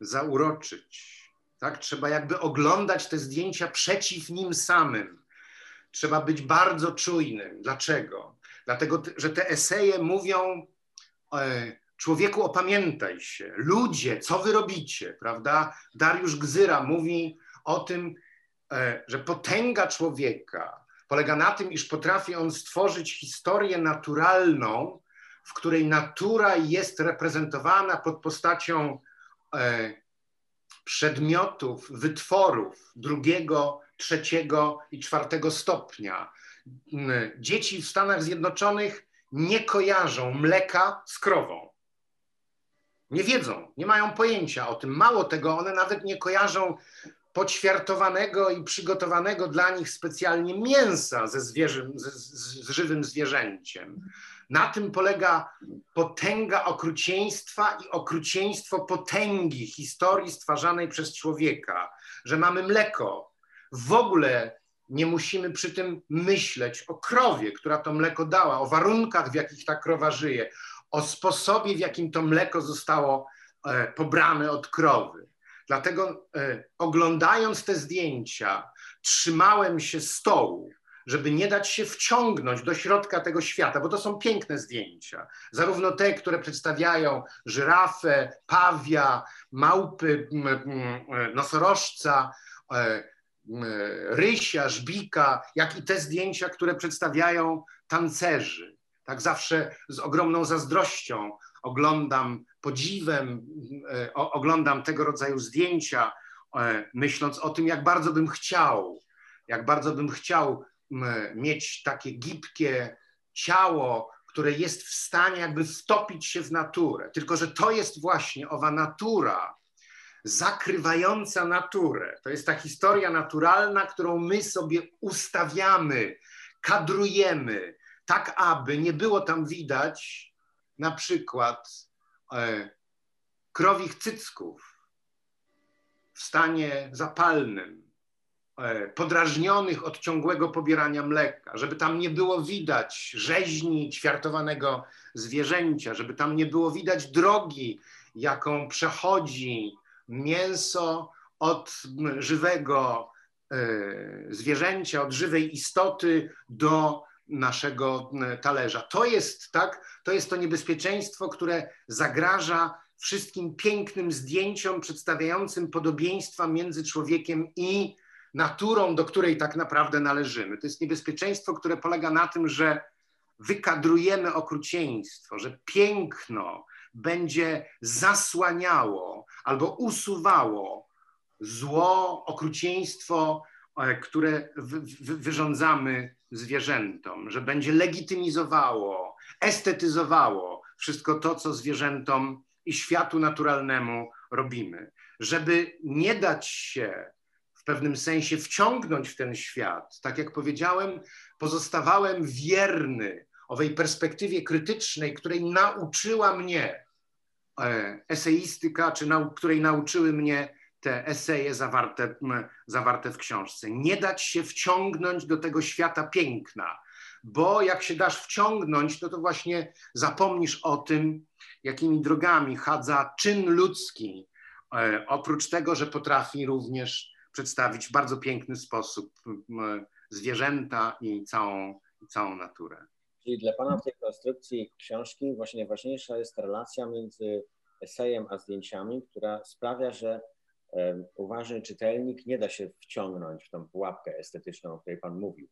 Speaker 5: zauroczyć. Tak? Trzeba jakby oglądać te zdjęcia przeciw nim samym trzeba być bardzo czujnym. Dlaczego? Dlatego, że te eseje mówią, e, człowieku opamiętaj się, ludzie, co wy robicie, prawda? Dariusz Gzyra mówi o tym, e, że potęga człowieka polega na tym, iż potrafi on stworzyć historię naturalną, w której natura jest reprezentowana pod postacią przedmiotów, wytworów drugiego, trzeciego i czwartego stopnia. Dzieci w Stanach Zjednoczonych nie kojarzą mleka z krową. Nie wiedzą, nie mają pojęcia o tym. Mało tego, one nawet nie kojarzą poćwiartowanego i przygotowanego dla nich specjalnie mięsa ze, zwierzym, z, z żywym zwierzęciem. Na tym polega potęga okrucieństwa i okrucieństwo potęgi historii stwarzanej przez człowieka, że mamy mleko. W ogóle nie musimy przy tym myśleć o krowie, która to mleko dała, o warunkach, w jakich ta krowa żyje, o sposobie, w jakim to mleko zostało e, pobrane od krowy. Dlatego e, oglądając te zdjęcia, trzymałem się stołu, żeby nie dać się wciągnąć do środka tego świata, bo to są piękne zdjęcia. Zarówno te, które przedstawiają żyrafę, pawia, małpy, e, nosorożca, e, rysia, żbika, jak i te zdjęcia, które przedstawiają tancerzy. Tak zawsze z ogromną zazdrością oglądam, podziwem, oglądam tego rodzaju zdjęcia, myśląc o tym, jak bardzo bym chciał, jak bardzo bym chciał mieć takie gibkie ciało, które jest w stanie jakby wtopić się w naturę. Tylko, że to jest właśnie owa natura, zakrywająca naturę. To jest ta historia naturalna, którą my sobie ustawiamy, kadrujemy, tak aby nie było tam widać na przykład e, krowich cycków w stanie zapalnym, podrażnionych od ciągłego pobierania mleka, żeby tam nie było widać rzeźni ćwiartowanego zwierzęcia, żeby tam nie było widać drogi, jaką przechodzi mięso od żywego e, zwierzęcia, od żywej istoty do naszego talerza. To jest tak, to jest to niebezpieczeństwo, które zagraża wszystkim pięknym zdjęciom przedstawiającym podobieństwa między człowiekiem i naturą, do której tak naprawdę należymy. To jest niebezpieczeństwo, które polega na tym, że wykadrujemy okrucieństwo, że piękno będzie zasłaniało albo usuwało zło, okrucieństwo, e, które wyrządzamy zwierzętom, że będzie legitymizowało, estetyzowało wszystko to, co zwierzętom i światu naturalnemu robimy. Żeby nie dać się w pewnym sensie wciągnąć w ten świat. Tak jak powiedziałem, pozostawałem wierny owej perspektywie krytycznej, której nauczyła mnie e, eseistyka, czy nau której nauczyły mnie te eseje zawarte, zawarte w książce. Nie dać się wciągnąć do tego świata piękna, bo jak się dasz wciągnąć, no to właśnie zapomnisz o tym, jakimi drogami chadza czyn ludzki, e, oprócz tego, że potrafi również przedstawić w bardzo piękny sposób zwierzęta i całą, całą naturę.
Speaker 2: Czyli dla Pana w tej konstrukcji książki właśnie najważniejsza jest relacja między esejem a zdjęciami, która sprawia, że uważny czytelnik nie da się wciągnąć w tą pułapkę estetyczną, o której Pan mówił.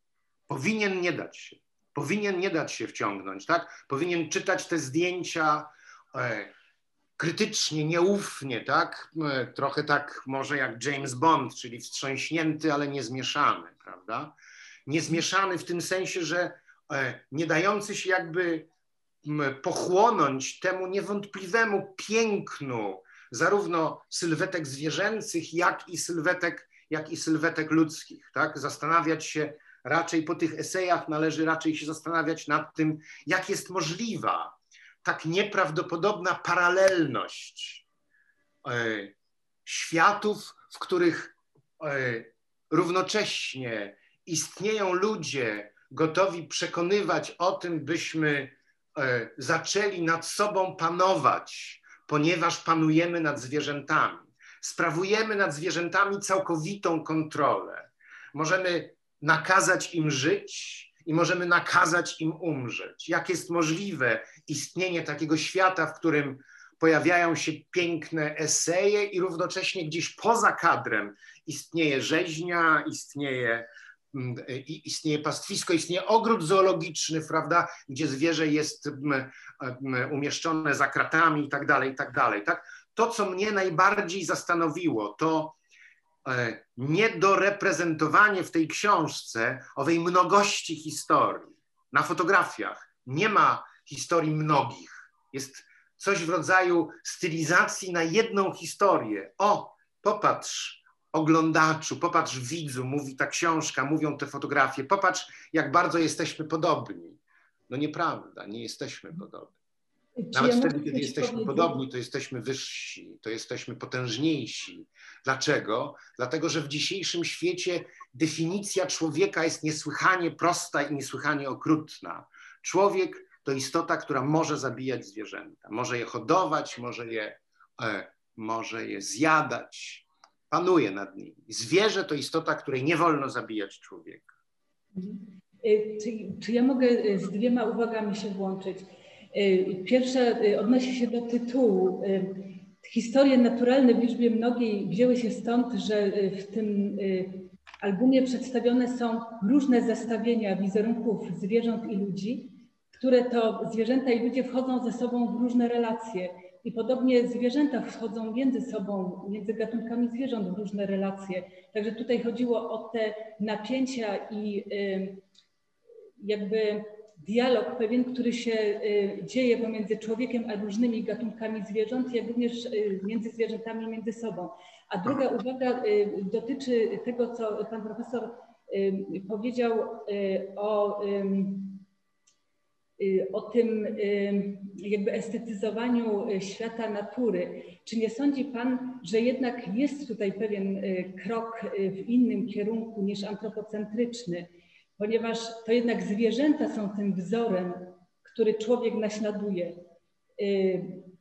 Speaker 5: Powinien nie dać się. Powinien nie dać się wciągnąć, tak? Powinien czytać te zdjęcia, e, krytycznie, nieufnie, tak? E, trochę tak może jak James Bond, czyli wstrząśnięty, ale niezmieszany, prawda? Niezmieszany w tym sensie, że e, nie dający się jakby pochłonąć temu niewątpliwemu pięknu zarówno sylwetek zwierzęcych, jak i sylwetek, jak i sylwetek ludzkich, tak? Zastanawiać się raczej po tych esejach należy raczej się zastanawiać nad tym, jak jest możliwa tak nieprawdopodobna paralelność e, światów, w których e, równocześnie istnieją ludzie gotowi przekonywać o tym, byśmy e, zaczęli nad sobą panować, ponieważ panujemy nad zwierzętami. Sprawujemy nad zwierzętami całkowitą kontrolę. Możemy nakazać im żyć, i możemy nakazać im umrzeć. Jak jest możliwe istnienie takiego świata, w którym pojawiają się piękne eseje i równocześnie gdzieś poza kadrem istnieje rzeźnia, istnieje, mm, istnieje pastwisko, istnieje ogród zoologiczny, prawda, gdzie zwierzę jest mm, mm, umieszczone za kratami i tak dalej, i tak dalej. Tak? To, co mnie najbardziej zastanowiło, to e, niedoreprezentowanie w tej książce owej mnogości historii. Na fotografiach nie ma historii mnogich. Jest coś w rodzaju stylizacji na jedną historię. O, popatrz, oglądaczu, popatrz widzu, mówi ta książka, mówią te fotografie, popatrz, jak bardzo jesteśmy podobni. No nieprawda, nie jesteśmy podobni. Nawet ja wtedy, kiedy jesteśmy powiedzieć? podobni, to jesteśmy wyżsi, to jesteśmy potężniejsi. Dlaczego? Dlatego, że w dzisiejszym świecie definicja człowieka jest niesłychanie prosta i niesłychanie okrutna. Człowiek to istota, która może zabijać zwierzęta, może je hodować, może je, e, może je zjadać, panuje nad nimi. Zwierzę to istota, której nie wolno zabijać człowieka.
Speaker 1: E, czy, czy ja mogę e, z dwiema uwagami się włączyć? E, pierwsza odnosi się do tytułu. Historie naturalne w liczbie mnogiej wzięły się stąd, że w tym albumie przedstawione są różne zestawienia wizerunków zwierząt i ludzi, które to zwierzęta i ludzie wchodzą ze sobą w różne relacje. I podobnie zwierzęta wchodzą między sobą, między gatunkami zwierząt w różne relacje. Także tutaj chodziło o te napięcia i jakby dialog pewien, który się y, dzieje pomiędzy człowiekiem a różnymi gatunkami zwierząt, jak również y, między zwierzętami między sobą. A druga uwaga y, dotyczy tego, co pan profesor powiedział o o tym y, jakby estetyzowaniu y, świata natury. Czy nie sądzi Pan, że jednak jest tutaj pewien krok w innym kierunku niż antropocentryczny, ponieważ to jednak zwierzęta są tym wzorem, który człowiek naśladuje.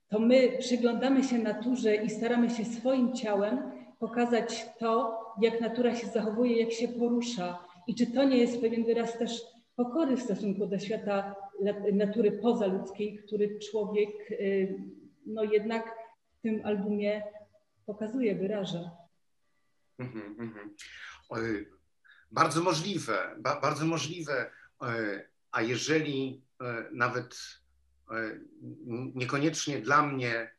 Speaker 1: To my przyglądamy się naturze i staramy się swoim ciałem pokazać to, jak natura się zachowuje, jak się porusza. I czy to nie jest pewien wyraz też pokory w stosunku do świata natury pozaludzkiej, który człowiek y, no jednak w tym albumie pokazuje, wyraża. Mm
Speaker 5: -hmm. Bardzo możliwe, ba bardzo możliwe. A jeżeli nawet niekoniecznie dla mnie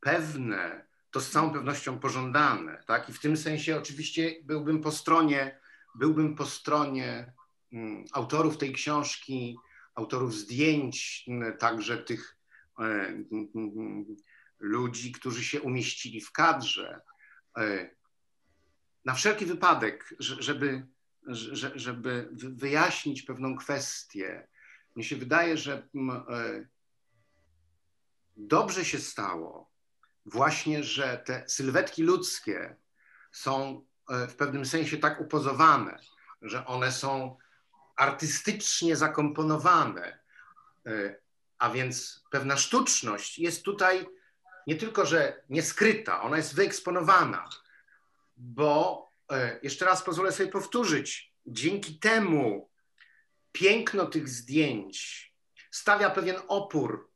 Speaker 5: pewne, to z całą pewnością pożądane. Tak? I w tym sensie oczywiście byłbym po stronie, byłbym po stronie autorów tej książki, autorów zdjęć, mm, także tych e, mm, ludzi, którzy się umieścili w kadrze. E, na wszelki wypadek, żeby, żeby wyjaśnić pewną kwestię, mnie się wydaje, że e, dobrze się stało właśnie, że te sylwetki ludzkie są w pewnym sensie tak upozowane, że one są artystycznie zakomponowane, e, a więc pewna sztuczność jest tutaj nie tylko, że nieskryta, ona jest wyeksponowana, bo e, jeszcze raz pozwolę sobie powtórzyć, dzięki temu piękno tych zdjęć stawia pewien opór.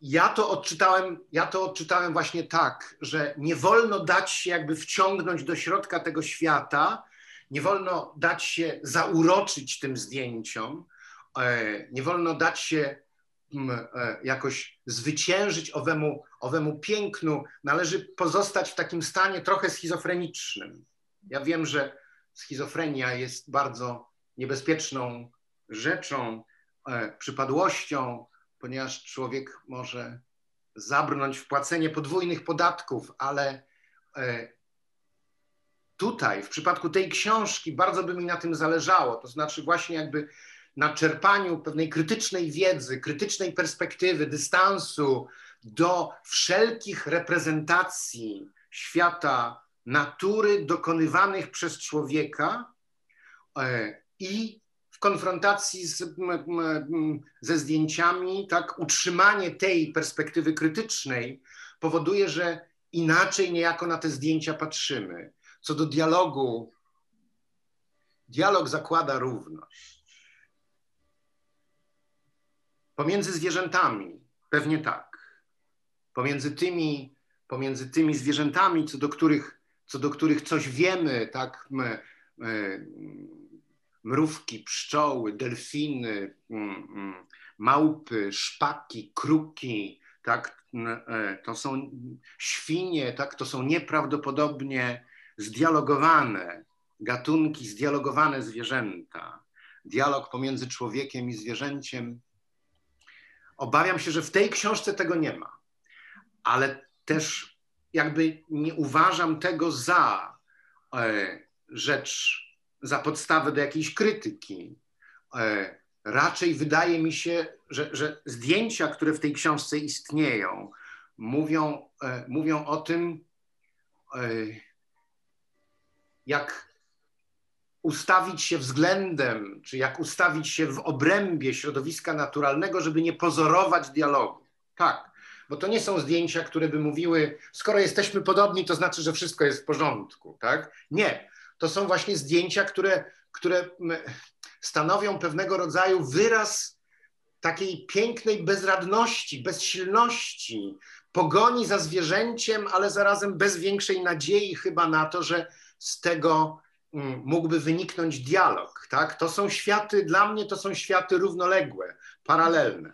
Speaker 5: Ja to odczytałem, ja to odczytałem właśnie tak, że nie wolno dać się jakby wciągnąć do środka tego świata, nie wolno dać się zauroczyć tym zdjęciom, e, nie wolno dać się mm, e, jakoś zwyciężyć owemu, owemu pięknu. Należy pozostać w takim stanie trochę schizofrenicznym. Ja wiem, że schizofrenia jest bardzo niebezpieczną rzeczą, e, przypadłością, ponieważ człowiek może zabrnąć w płacenie podwójnych podatków, ale tutaj, w przypadku tej książki, bardzo by mi na tym zależało. To znaczy, właśnie jakby na czerpaniu pewnej krytycznej wiedzy, krytycznej perspektywy, dystansu do wszelkich reprezentacji świata natury dokonywanych przez człowieka e, i w konfrontacji z, ze zdjęciami, tak, utrzymanie tej perspektywy krytycznej powoduje, że inaczej niejako na te zdjęcia patrzymy. Co do dialogu, dialog zakłada równość. Pomiędzy zwierzętami pewnie tak. pomiędzy tymi, pomiędzy tymi zwierzętami, co do których, co do których coś wiemy, tak, my, my, mrówki, pszczoły, delfiny, małpy, szpaki, kruki, tak, e, to są świnie, tak, to są nieprawdopodobnie zdialogowane gatunki, zdialogowane zwierzęta. Dialog pomiędzy człowiekiem i zwierzęciem. Obawiam się, że w tej książce tego nie ma, ale też jakby nie uważam tego za e, rzecz, za podstawę do jakiejś krytyki. E, raczej wydaje mi się, że, że zdjęcia, które w tej książce istnieją, mówią, e, mówią o tym, e, jak ustawić się względem, czy jak ustawić się w obrębie środowiska naturalnego, żeby nie pozorować dialogu. Tak, bo to nie są zdjęcia, które by mówiły, skoro jesteśmy podobni, to znaczy, że wszystko jest w porządku, tak? Nie. To są właśnie zdjęcia, które, które stanowią pewnego rodzaju wyraz takiej pięknej bezradności, bezsilności, pogoni za zwierzęciem, ale zarazem bez większej nadziei chyba na to, że z tego mm, mógłby wyniknąć dialog. Tak? To są światy, dla mnie to są światy równoległe, paralelne.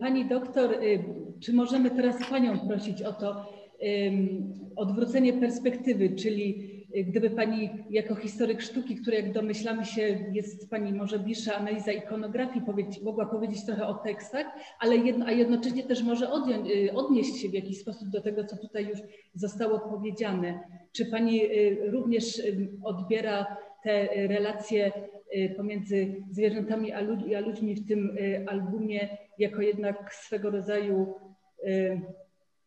Speaker 1: Pani doktor, y, czy możemy teraz Panią prosić o to odwrócenie perspektywy, czyli Gdyby Pani jako historyk sztuki, który jak domyślamy się jest Pani może bliższa analiza ikonografii, mogła powiedzieć trochę o tekstach, ale jedno, a jednocześnie też może y, odnieść się w jakiś sposób do tego, co tutaj już zostało powiedziane. Czy Pani y, również y, odbiera te relacje pomiędzy zwierzętami a ludźmi w tym albumie jako jednak swego rodzaju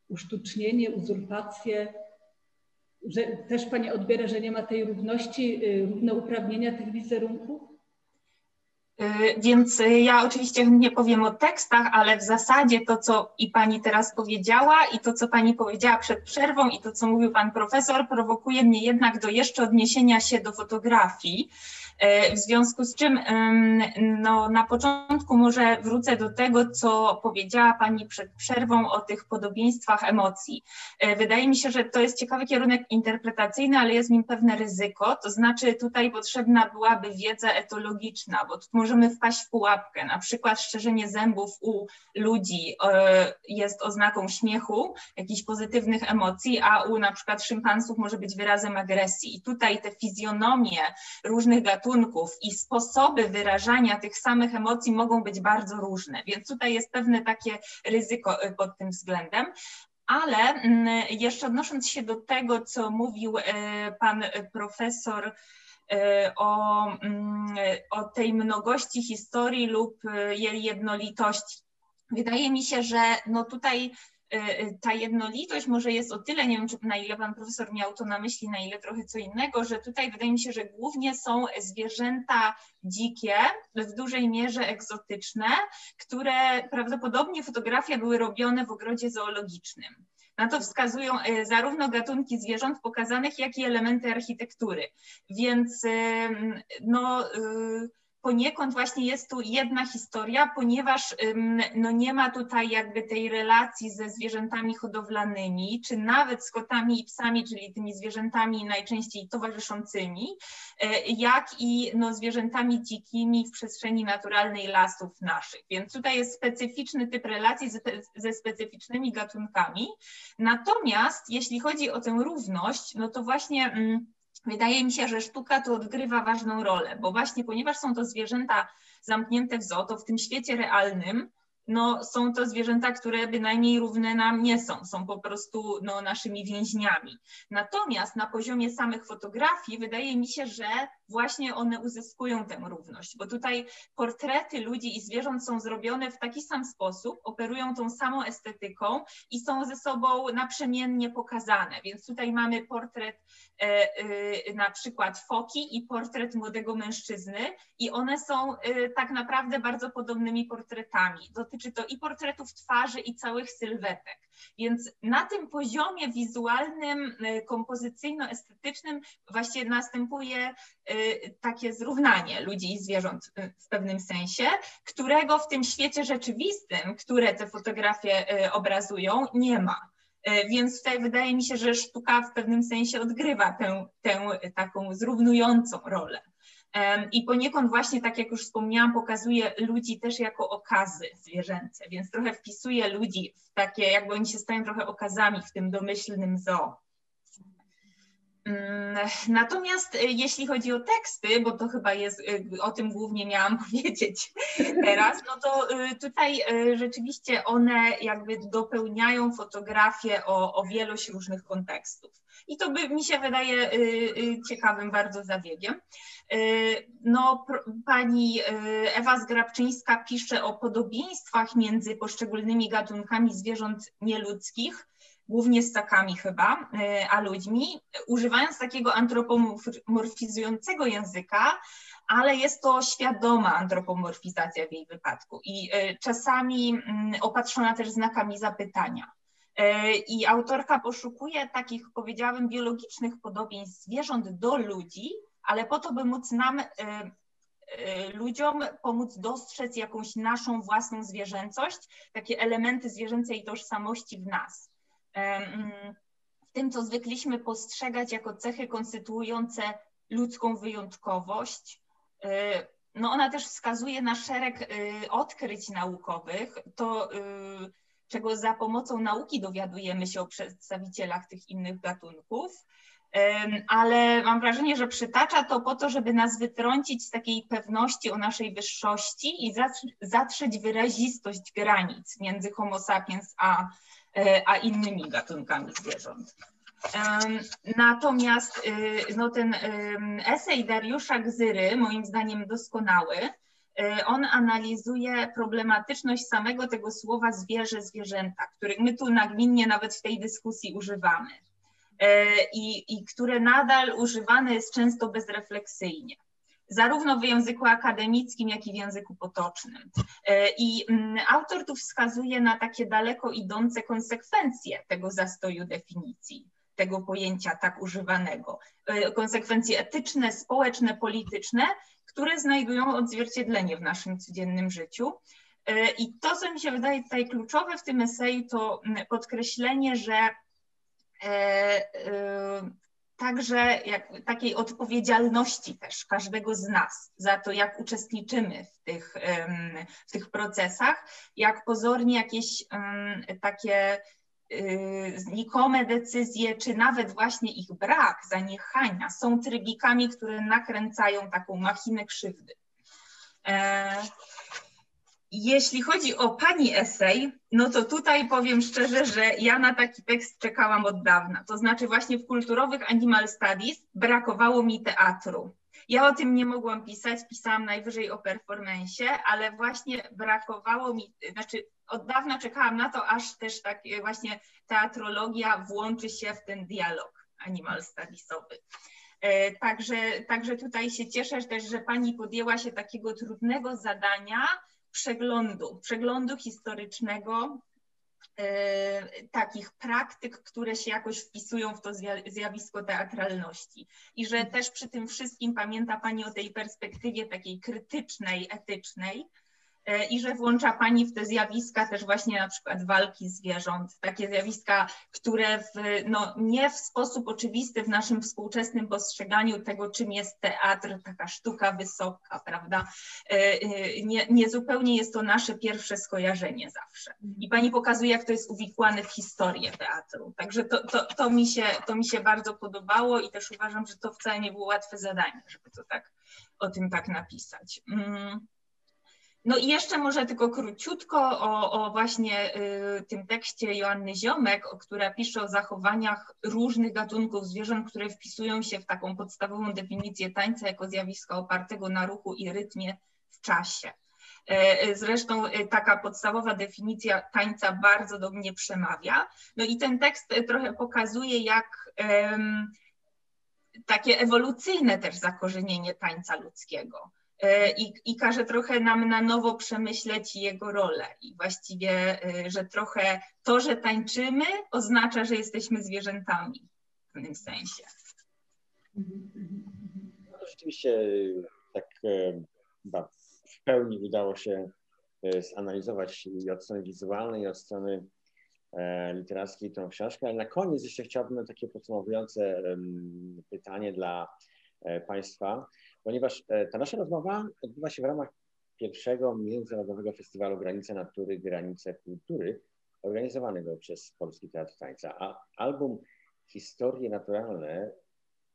Speaker 1: usztucznienie, uzurpację, że też Pani odbiera, że nie ma tej równości, y, równouprawnienia tych wizerunków?
Speaker 3: Y, więc ja oczywiście nie powiem o tekstach, ale w zasadzie to, co i pani teraz powiedziała, i to, co pani powiedziała przed przerwą, i to, co mówił pan profesor, prowokuje mnie jednak do jeszcze odniesienia się do fotografii. E, w związku z czym no, na początku może wrócę do tego, co powiedziała Pani przed przerwą o tych podobieństwach emocji. E, wydaje mi się, że to jest ciekawy kierunek interpretacyjny, ale jest w nim pewne ryzyko, to znaczy tutaj potrzebna byłaby wiedza etologiczna, bo tu możemy wpaść w pułapkę, na przykład szczerzenie zębów u ludzi e, jest oznaką śmiechu, jakichś pozytywnych emocji, a u na przykład szympansów może być wyrazem agresji. I tutaj te fizjonomie różnych gatunków, gatunków i sposoby wyrażania tych samych emocji mogą być bardzo różne, więc tutaj jest pewne takie ryzyko y, pod tym względem. Ale mm, jeszcze odnosząc się do tego, co mówił y, pan profesor y, o, mm, o tej mnogości historii lub jej jednolitości. Wydaje mi się, że no tutaj ta jednolitość może jest o tyle, nie wiem, czy na ile pan profesor miał to na myśli, na ile trochę co innego, że tutaj wydaje mi się, że głównie są zwierzęta dzikie, w dużej mierze egzotyczne, które prawdopodobnie fotografie były robione w ogrodzie zoologicznym. Na to wskazują e, zarówno gatunki zwierząt pokazanych, jak i elementy architektury. Więc no, poniekąd właśnie jest tu jedna historia, ponieważ no nie ma tutaj jakby tej relacji ze zwierzętami hodowlanymi, czy nawet z kotami i psami, czyli tymi zwierzętami najczęściej towarzyszącymi, e, jak i no zwierzętami dzikimi w przestrzeni naturalnej lasów naszych. Więc tutaj jest specyficzny typ relacji ze, specyficznymi gatunkami. Natomiast jeśli chodzi o tę równość, no to właśnie mm, Wydaje mi się, że sztuka tu odgrywa ważną rolę, bo właśnie ponieważ są to zwierzęta zamknięte w zoo, to w tym świecie realnym no, są to zwierzęta, które bynajmniej równe nam nie są, są po prostu no, naszymi więźniami. Natomiast na poziomie samych fotografii wydaje mi się, że właśnie one uzyskują tę równość, bo tutaj portrety ludzi i zwierząt są zrobione w taki sam sposób, operują tą samą estetyką i są ze sobą naprzemiennie pokazane. Więc tutaj mamy portret e, e, na przykład foki i portret młodego mężczyzny i one są e, tak naprawdę bardzo podobnymi portretami. Do dotyczy to i portretów twarzy, i całych sylwetek. Więc na tym poziomie wizualnym, kompozycyjno-estetycznym właśnie następuje takie zrównanie ludzi i zwierząt w pewnym sensie, którego w tym świecie rzeczywistym, które te fotografie obrazują, nie ma. Więc tutaj wydaje mi się, że sztuka w pewnym sensie odgrywa tę, tę taką zrównującą rolę. I poniekąd właśnie, tak jak już wspomniałam, pokazuje ludzi też jako okazy zwierzęce, więc trochę wpisuje ludzi w takie, jakby oni się stają trochę okazami w tym domyślnym zoo. Mm, [laughs] natomiast y, jeśli chodzi o teksty, bo to chyba jest, y, o tym głównie miałam [laughs] powiedzieć teraz, no to y, tutaj rzeczywiście one jakby dopełniają fotografię o, o wielość różnych kontekstów. I to by mi się wydaje ciekawym bardzo zabiegiem. No, pani Ewa Zgrabczyńska pisze o podobieństwach między poszczególnymi gatunkami zwierząt nieludzkich, głównie ssakami chyba, e, a ludźmi, używając takiego antropomorfizującego języka, ale jest to świadoma antropomorfizacja w jej wypadku i e, czasami mm, opatrzona też znakami zapytania. E, I autorka poszukuje takich, powiedziałabym, biologicznych podobieństw zwierząt do ludzi, ale po to, by móc nam, ludziom, pomóc dostrzec jakąś naszą własną zwierzęcość, takie elementy zwierzęcej tożsamości w nas w tym, co zwykliśmy postrzegać jako cechy konstytuujące ludzką wyjątkowość. E, no ona też wskazuje na szereg e, odkryć naukowych, to e, czego za pomocą nauki dowiadujemy się o przedstawicielach tych innych gatunków, ale mam wrażenie, że przytacza to po to, żeby nas wytrącić z takiej pewności o naszej wyższości i zatrzeć wyrazistość granic między Homo sapiens a a innymi gatunkami zwierząt. Natomiast y, no, ten esej Dariusza Gzyry, moim zdaniem doskonały, y, on analizuje problematyczność samego tego słowa zwierzę, zwierzęta, których my tu nagminnie nawet w tej dyskusji używamy e, i, i które nadal używane jest często bezrefleksyjnie zarówno w języku akademickim, jak i w języku potocznym. E, I mm, autor tu wskazuje na takie daleko idące konsekwencje tego zastoju definicji tego pojęcia tak używanego. E, konsekwencje etyczne, społeczne, polityczne, które znajdują odzwierciedlenie w naszym codziennym życiu. E, I to, co mi się wydaje tutaj kluczowe w tym eseju, to mm, podkreślenie, że także jak, takiej odpowiedzialności też każdego z nas za to, jak uczestniczymy w tych, w tych procesach, jak pozornie jakieś takie y, znikome decyzje, czy nawet właśnie ich brak, zaniechania są trybikami, które nakręcają taką machinę krzywdy. E, jeśli chodzi o pani esej, no to tutaj powiem szczerze, że ja na taki tekst czekałam od dawna. To znaczy właśnie w kulturowych Animal Studies brakowało mi teatru. Ja o tym nie mogłam pisać, pisałam najwyżej o performensie, ale właśnie brakowało mi, znaczy od dawna czekałam na to, aż też tak właśnie teatrologia włączy się w ten dialog Animal Studiesowy. E, także, także tutaj się cieszę też, że pani podjęła się takiego trudnego zadania, przeglądu, przeglądu historycznego e, takich praktyk, które się jakoś wpisują w to zjawisko teatralności. I że też przy tym wszystkim pamięta Pani o tej perspektywie takiej krytycznej, etycznej, i że włącza Pani w te zjawiska też właśnie na przykład walki zwierząt, takie zjawiska, które w, no, nie w sposób oczywisty w naszym współczesnym postrzeganiu tego, czym jest teatr, taka sztuka wysoka, prawda, e, e, nie, nie zupełnie jest to nasze pierwsze skojarzenie zawsze. I Pani pokazuje, jak to jest uwikłane w historię teatru. Także to, to, to, mi, się, to mi się bardzo podobało i też uważam, że to wcale nie było łatwe zadanie, żeby to tak o tym tak napisać. Mm. No i jeszcze może tylko króciutko o, o właśnie y, tym tekście Joanny Ziomek, która pisze o zachowaniach różnych gatunków zwierząt, które wpisują się w taką podstawową definicję tańca jako zjawiska opartego na ruchu i rytmie w czasie. E, e, zresztą e, taka podstawowa definicja tańca bardzo do mnie przemawia. No i ten tekst trochę pokazuje, jak um, takie ewolucyjne też zakorzenienie tańca ludzkiego i, i każe trochę nam na nowo przemyśleć jego rolę. I właściwie, że trochę to, że tańczymy, oznacza, że jesteśmy zwierzętami w pewnym sensie.
Speaker 2: No rzeczywiście tak chyba w pełni udało się zanalizować i od strony wizualnej, i od strony E, literackiej tą książkę, ale na koniec jeszcze chciałbym takie podsumowujące pytanie dla e, Państwa, ponieważ e, ta nasza rozmowa odbywa się w ramach pierwszego Międzynarodowego Festiwalu Granice Natury, Granice Kultury, organizowanego przez Polski Teatr Tańca, a album Historie Naturalne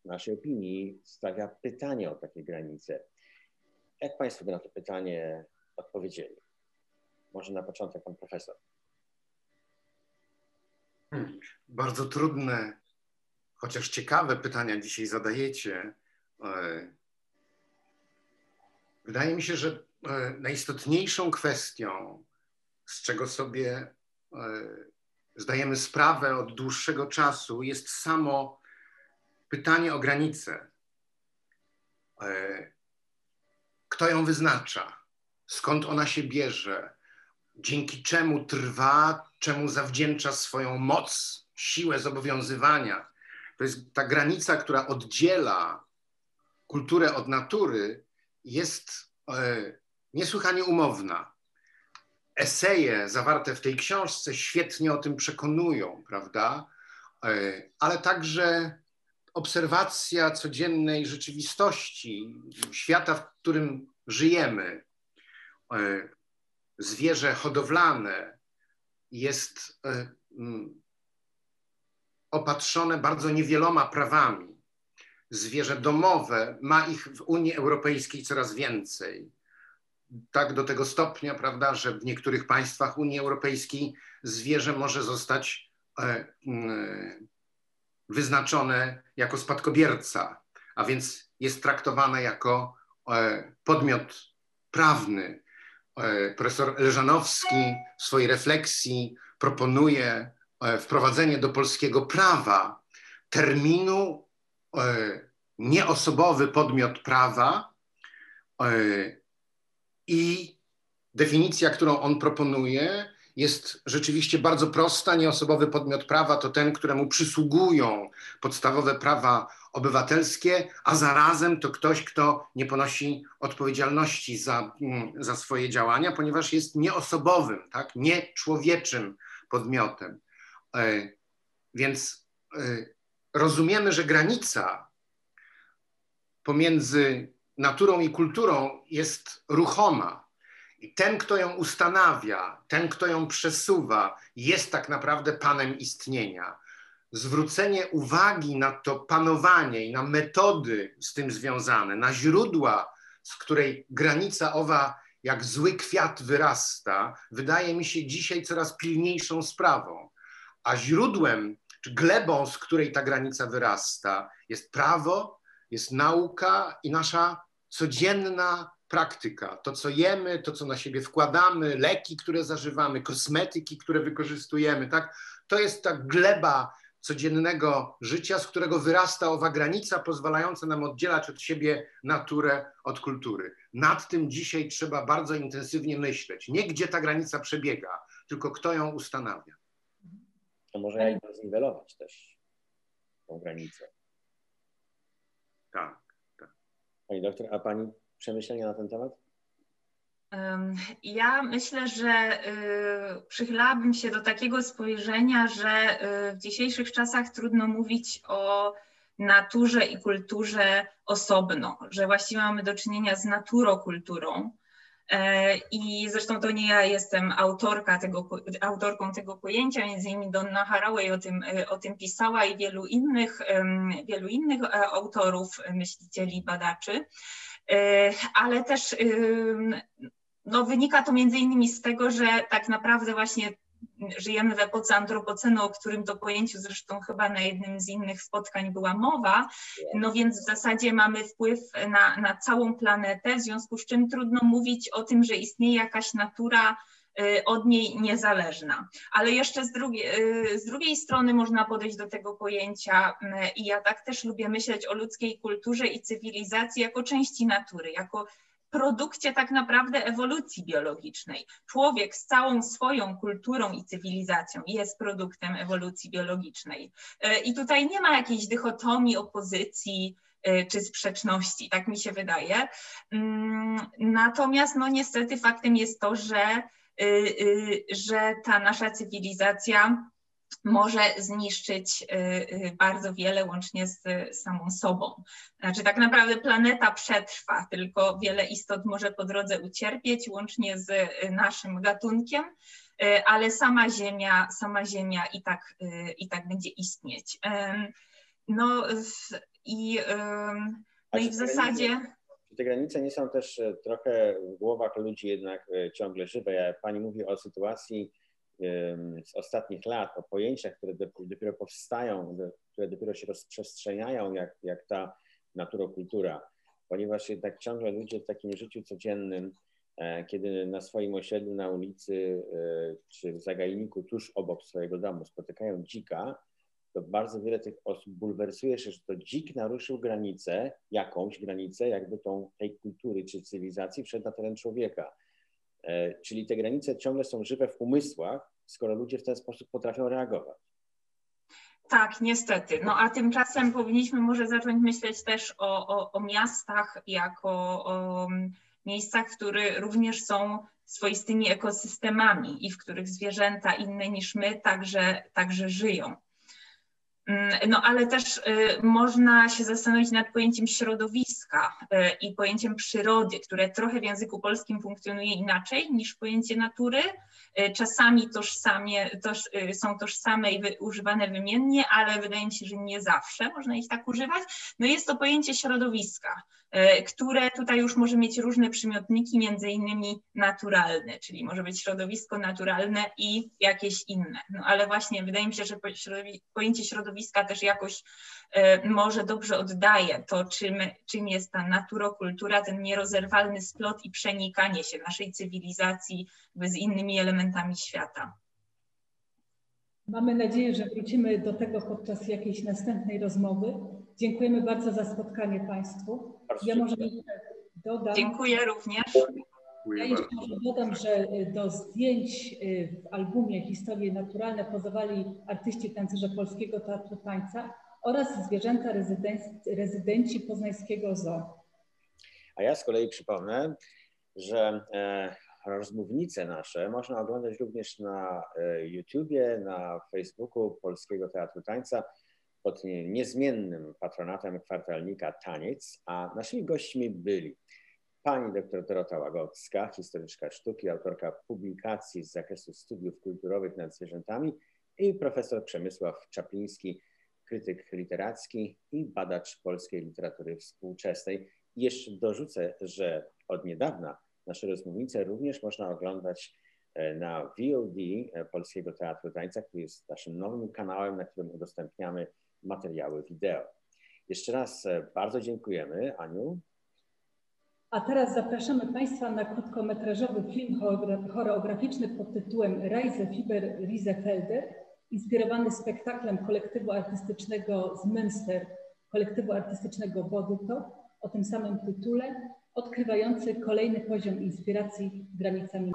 Speaker 2: w naszej opinii stawia pytanie o takie granice. Jak Państwo by na to pytanie odpowiedzieli? Może na początek Pan Profesor.
Speaker 5: Bardzo trudne, chociaż ciekawe pytania dzisiaj zadajecie. E, wydaje mi się, że e, najistotniejszą kwestią, z czego sobie e, zdajemy sprawę od dłuższego czasu, jest samo pytanie o granicę. Kto ją wyznacza? Skąd ona się bierze? dzięki czemu trwa, czemu zawdzięcza swoją moc, siłę zobowiązywania. To jest ta granica, która oddziela kulturę od natury, jest e, niesłychanie umowna. Eseje zawarte w tej książce świetnie o tym przekonują, prawda? E, ale także obserwacja codziennej rzeczywistości, świata, w którym żyjemy, e, zwierzę hodowlane jest opatrzone bardzo niewieloma prawami. Zwierzę domowe ma ich w Unii Europejskiej coraz więcej. Tak do tego stopnia, prawda, że w niektórych państwach Unii Europejskiej zwierzę może zostać e, wyznaczone jako spadkobierca, a więc jest traktowane jako e, podmiot prawny, E, profesor Leżanowski w swojej refleksji proponuje wprowadzenie do polskiego prawa terminu nieosobowy podmiot prawa i definicja, którą on proponuje, jest rzeczywiście bardzo prosta. Nieosobowy podmiot prawa to ten, któremu przysługują podstawowe prawa obywatelskie, a zarazem to ktoś, kto nie ponosi odpowiedzialności za, mm, za swoje działania, ponieważ jest nieosobowym, tak? nieczłowieczym podmiotem. E, więc e, rozumiemy, że granica pomiędzy naturą i kulturą jest ruchoma. I ten, kto ją ustanawia, ten, kto ją przesuwa, jest tak naprawdę panem istnienia zwrócenie uwagi na to panowanie i na metody z tym związane, na źródła, z której granica owa jak zły kwiat wyrasta, wydaje mi się dzisiaj coraz pilniejszą sprawą. A źródłem czy glebą, z której ta granica wyrasta, jest prawo, jest nauka i nasza codzienna praktyka. To, co jemy, to, co na siebie wkładamy, leki, które zażywamy, kosmetyki, które wykorzystujemy, tak? To jest ta gleba codziennego życia, z którego wyrasta owa granica pozwalająca nam oddzielać od siebie naturę od kultury. Nad tym dzisiaj trzeba bardzo intensywnie myśleć. Nie gdzie ta granica przebiega, tylko kto ją ustanawia.
Speaker 2: To może jakby zniwelować też tą granicę.
Speaker 5: Tak, tak.
Speaker 2: Pani doktor, a pani przemyślenia na ten temat?
Speaker 3: Ja myślę, że y, przychylałabym się do takiego spojrzenia, że y, w dzisiejszych czasach trudno mówić o naturze i kulturze osobno, że właściwie mamy do czynienia z naturokulturą. E, I zresztą to nie ja jestem autorka tego, autorką tego pojęcia, między innymi Donna Haraway o tym, y, o tym pisała i wielu innych, wielu innych e, autorów, myślicieli, badaczy. E, ale też no, wynika to między innymi z tego, że tak naprawdę właśnie żyjemy w epoce antropocenu, o którym to pojęciu zresztą chyba na jednym z innych spotkań była mowa, no więc w zasadzie mamy wpływ na, na całą planetę, w związku z czym trudno mówić o tym, że istnieje jakaś natura y, od niej niezależna. Ale jeszcze z drugiej, y, z drugiej strony można podejść do tego pojęcia i ja tak też lubię myśleć o ludzkiej kulturze i cywilizacji jako części natury, jako produkcie tak naprawdę ewolucji biologicznej. Człowiek z całą swoją kulturą i cywilizacją jest produktem ewolucji biologicznej. I tutaj nie ma jakiejś dychotomii, opozycji, czy sprzeczności, tak mi się wydaje. Mm, natomiast no niestety faktem jest to, że, że ta nasza cywilizacja może zniszczyć y, y, bardzo wiele łącznie z samą sobą. Znaczy tak naprawdę planeta przetrwa, tylko wiele istot może po drodze ucierpieć łącznie z y, naszym gatunkiem, ale sama Ziemia, sama Ziemia i tak, i tak będzie istnieć. No i, no i w zasadzie...
Speaker 2: Te granice nie są też e, trochę w głowach ludzi jednak e, ciągle żywe. Pani mówi o sytuacji, z ostatnich lat, o pojęciach, które dopiero powstają, które dopiero się rozprzestrzeniają, jak, jak ta naturokultura, ponieważ jednak ciągle ludzie w takim życiu codziennym, e, kiedy na swoim osiedlu, na ulicy e, czy w zagajniku tuż obok swojego domu spotykają dzika, to bardzo wiele tych osób bulwersuje się, że to dzik naruszył granicę, jakąś granicę, jakby tą tej kultury czy cywilizacji wszedł na teren człowieka. E, czyli te granice ciągle są żywe w umysłach, skoro ludzie w ten sposób potrafią reagować.
Speaker 3: Tak, niestety. No a tymczasem powinniśmy może zacząć myśleć też o, o, o miastach jako o miejscach, które również są swoistymi ekosystemami i w których zwierzęta inne niż my także, także żyją. Mm, no ale też y, można się zastanowić nad pojęciem środowiska y, i pojęciem przyrody, które trochę w języku polskim funkcjonuje inaczej niż pojęcie natury. Y, czasami tożsamie, toż, są tożsame i używane wymiennie, ale wydaje mi się, że nie zawsze można ich tak używać. No jest to pojęcie środowiska. E, które tutaj już może mieć różne przymiotniki, między innymi naturalne, czyli może być środowisko naturalne i jakieś inne. No ale właśnie wydaje mi się, że pojęcie środowiska też jakoś e, może dobrze oddaje to, czym, czym jest ta naturokultura, ten nierozerwalny splot i przenikanie się naszej cywilizacji z innymi elementami świata.
Speaker 1: Mamy nadzieję, że wrócimy do tego podczas jakiejś następnej rozmowy. Dziękujemy bardzo za spotkanie Państwu.
Speaker 3: Ja może dodam. Dziękuję również.
Speaker 1: Ja jeszcze może dodam, że do zdjęć y, w albumie Historie Naturalne pozowali artyści tancerze Polskiego Teatru Tańca oraz zwierzęta rezydenci poznańskiego zoo.
Speaker 2: A ja z kolei przypomnę, że e, rozmównice nasze można oglądać również na e, YouTubie, na Facebooku Polskiego Teatru Tańca pod niezmiennym patronatem kwartalnika Taniec, a naszymi gośćmi byli pani dr Dorota Łagodska, historyczka sztuki, autorka publikacji z zakresu studiów kulturowych nad zwierzętami i profesor Przemysław Czapliński, krytyk literacki i badacz polskiej literatury współczesnej. Jeszcze dorzucę, że od niedawna nasze rozmównice również można oglądać e, na VOD e, Polskiego Teatru Tańca, który jest naszym nowym kanałem, na którym udostępniamy materiały wideo. Jeszcze raz e, bardzo dziękujemy, Aniu.
Speaker 1: A teraz zapraszamy Państwa na krótkometrażowy film choreograficzny pod tytułem Reise Fiber Riesefelder, inspirowany spektaklem kolektywu artystycznego z Münster, kolektywu artystycznego Bodyto o tym samym tytule, odkrywający kolejny poziom inspiracji granicami.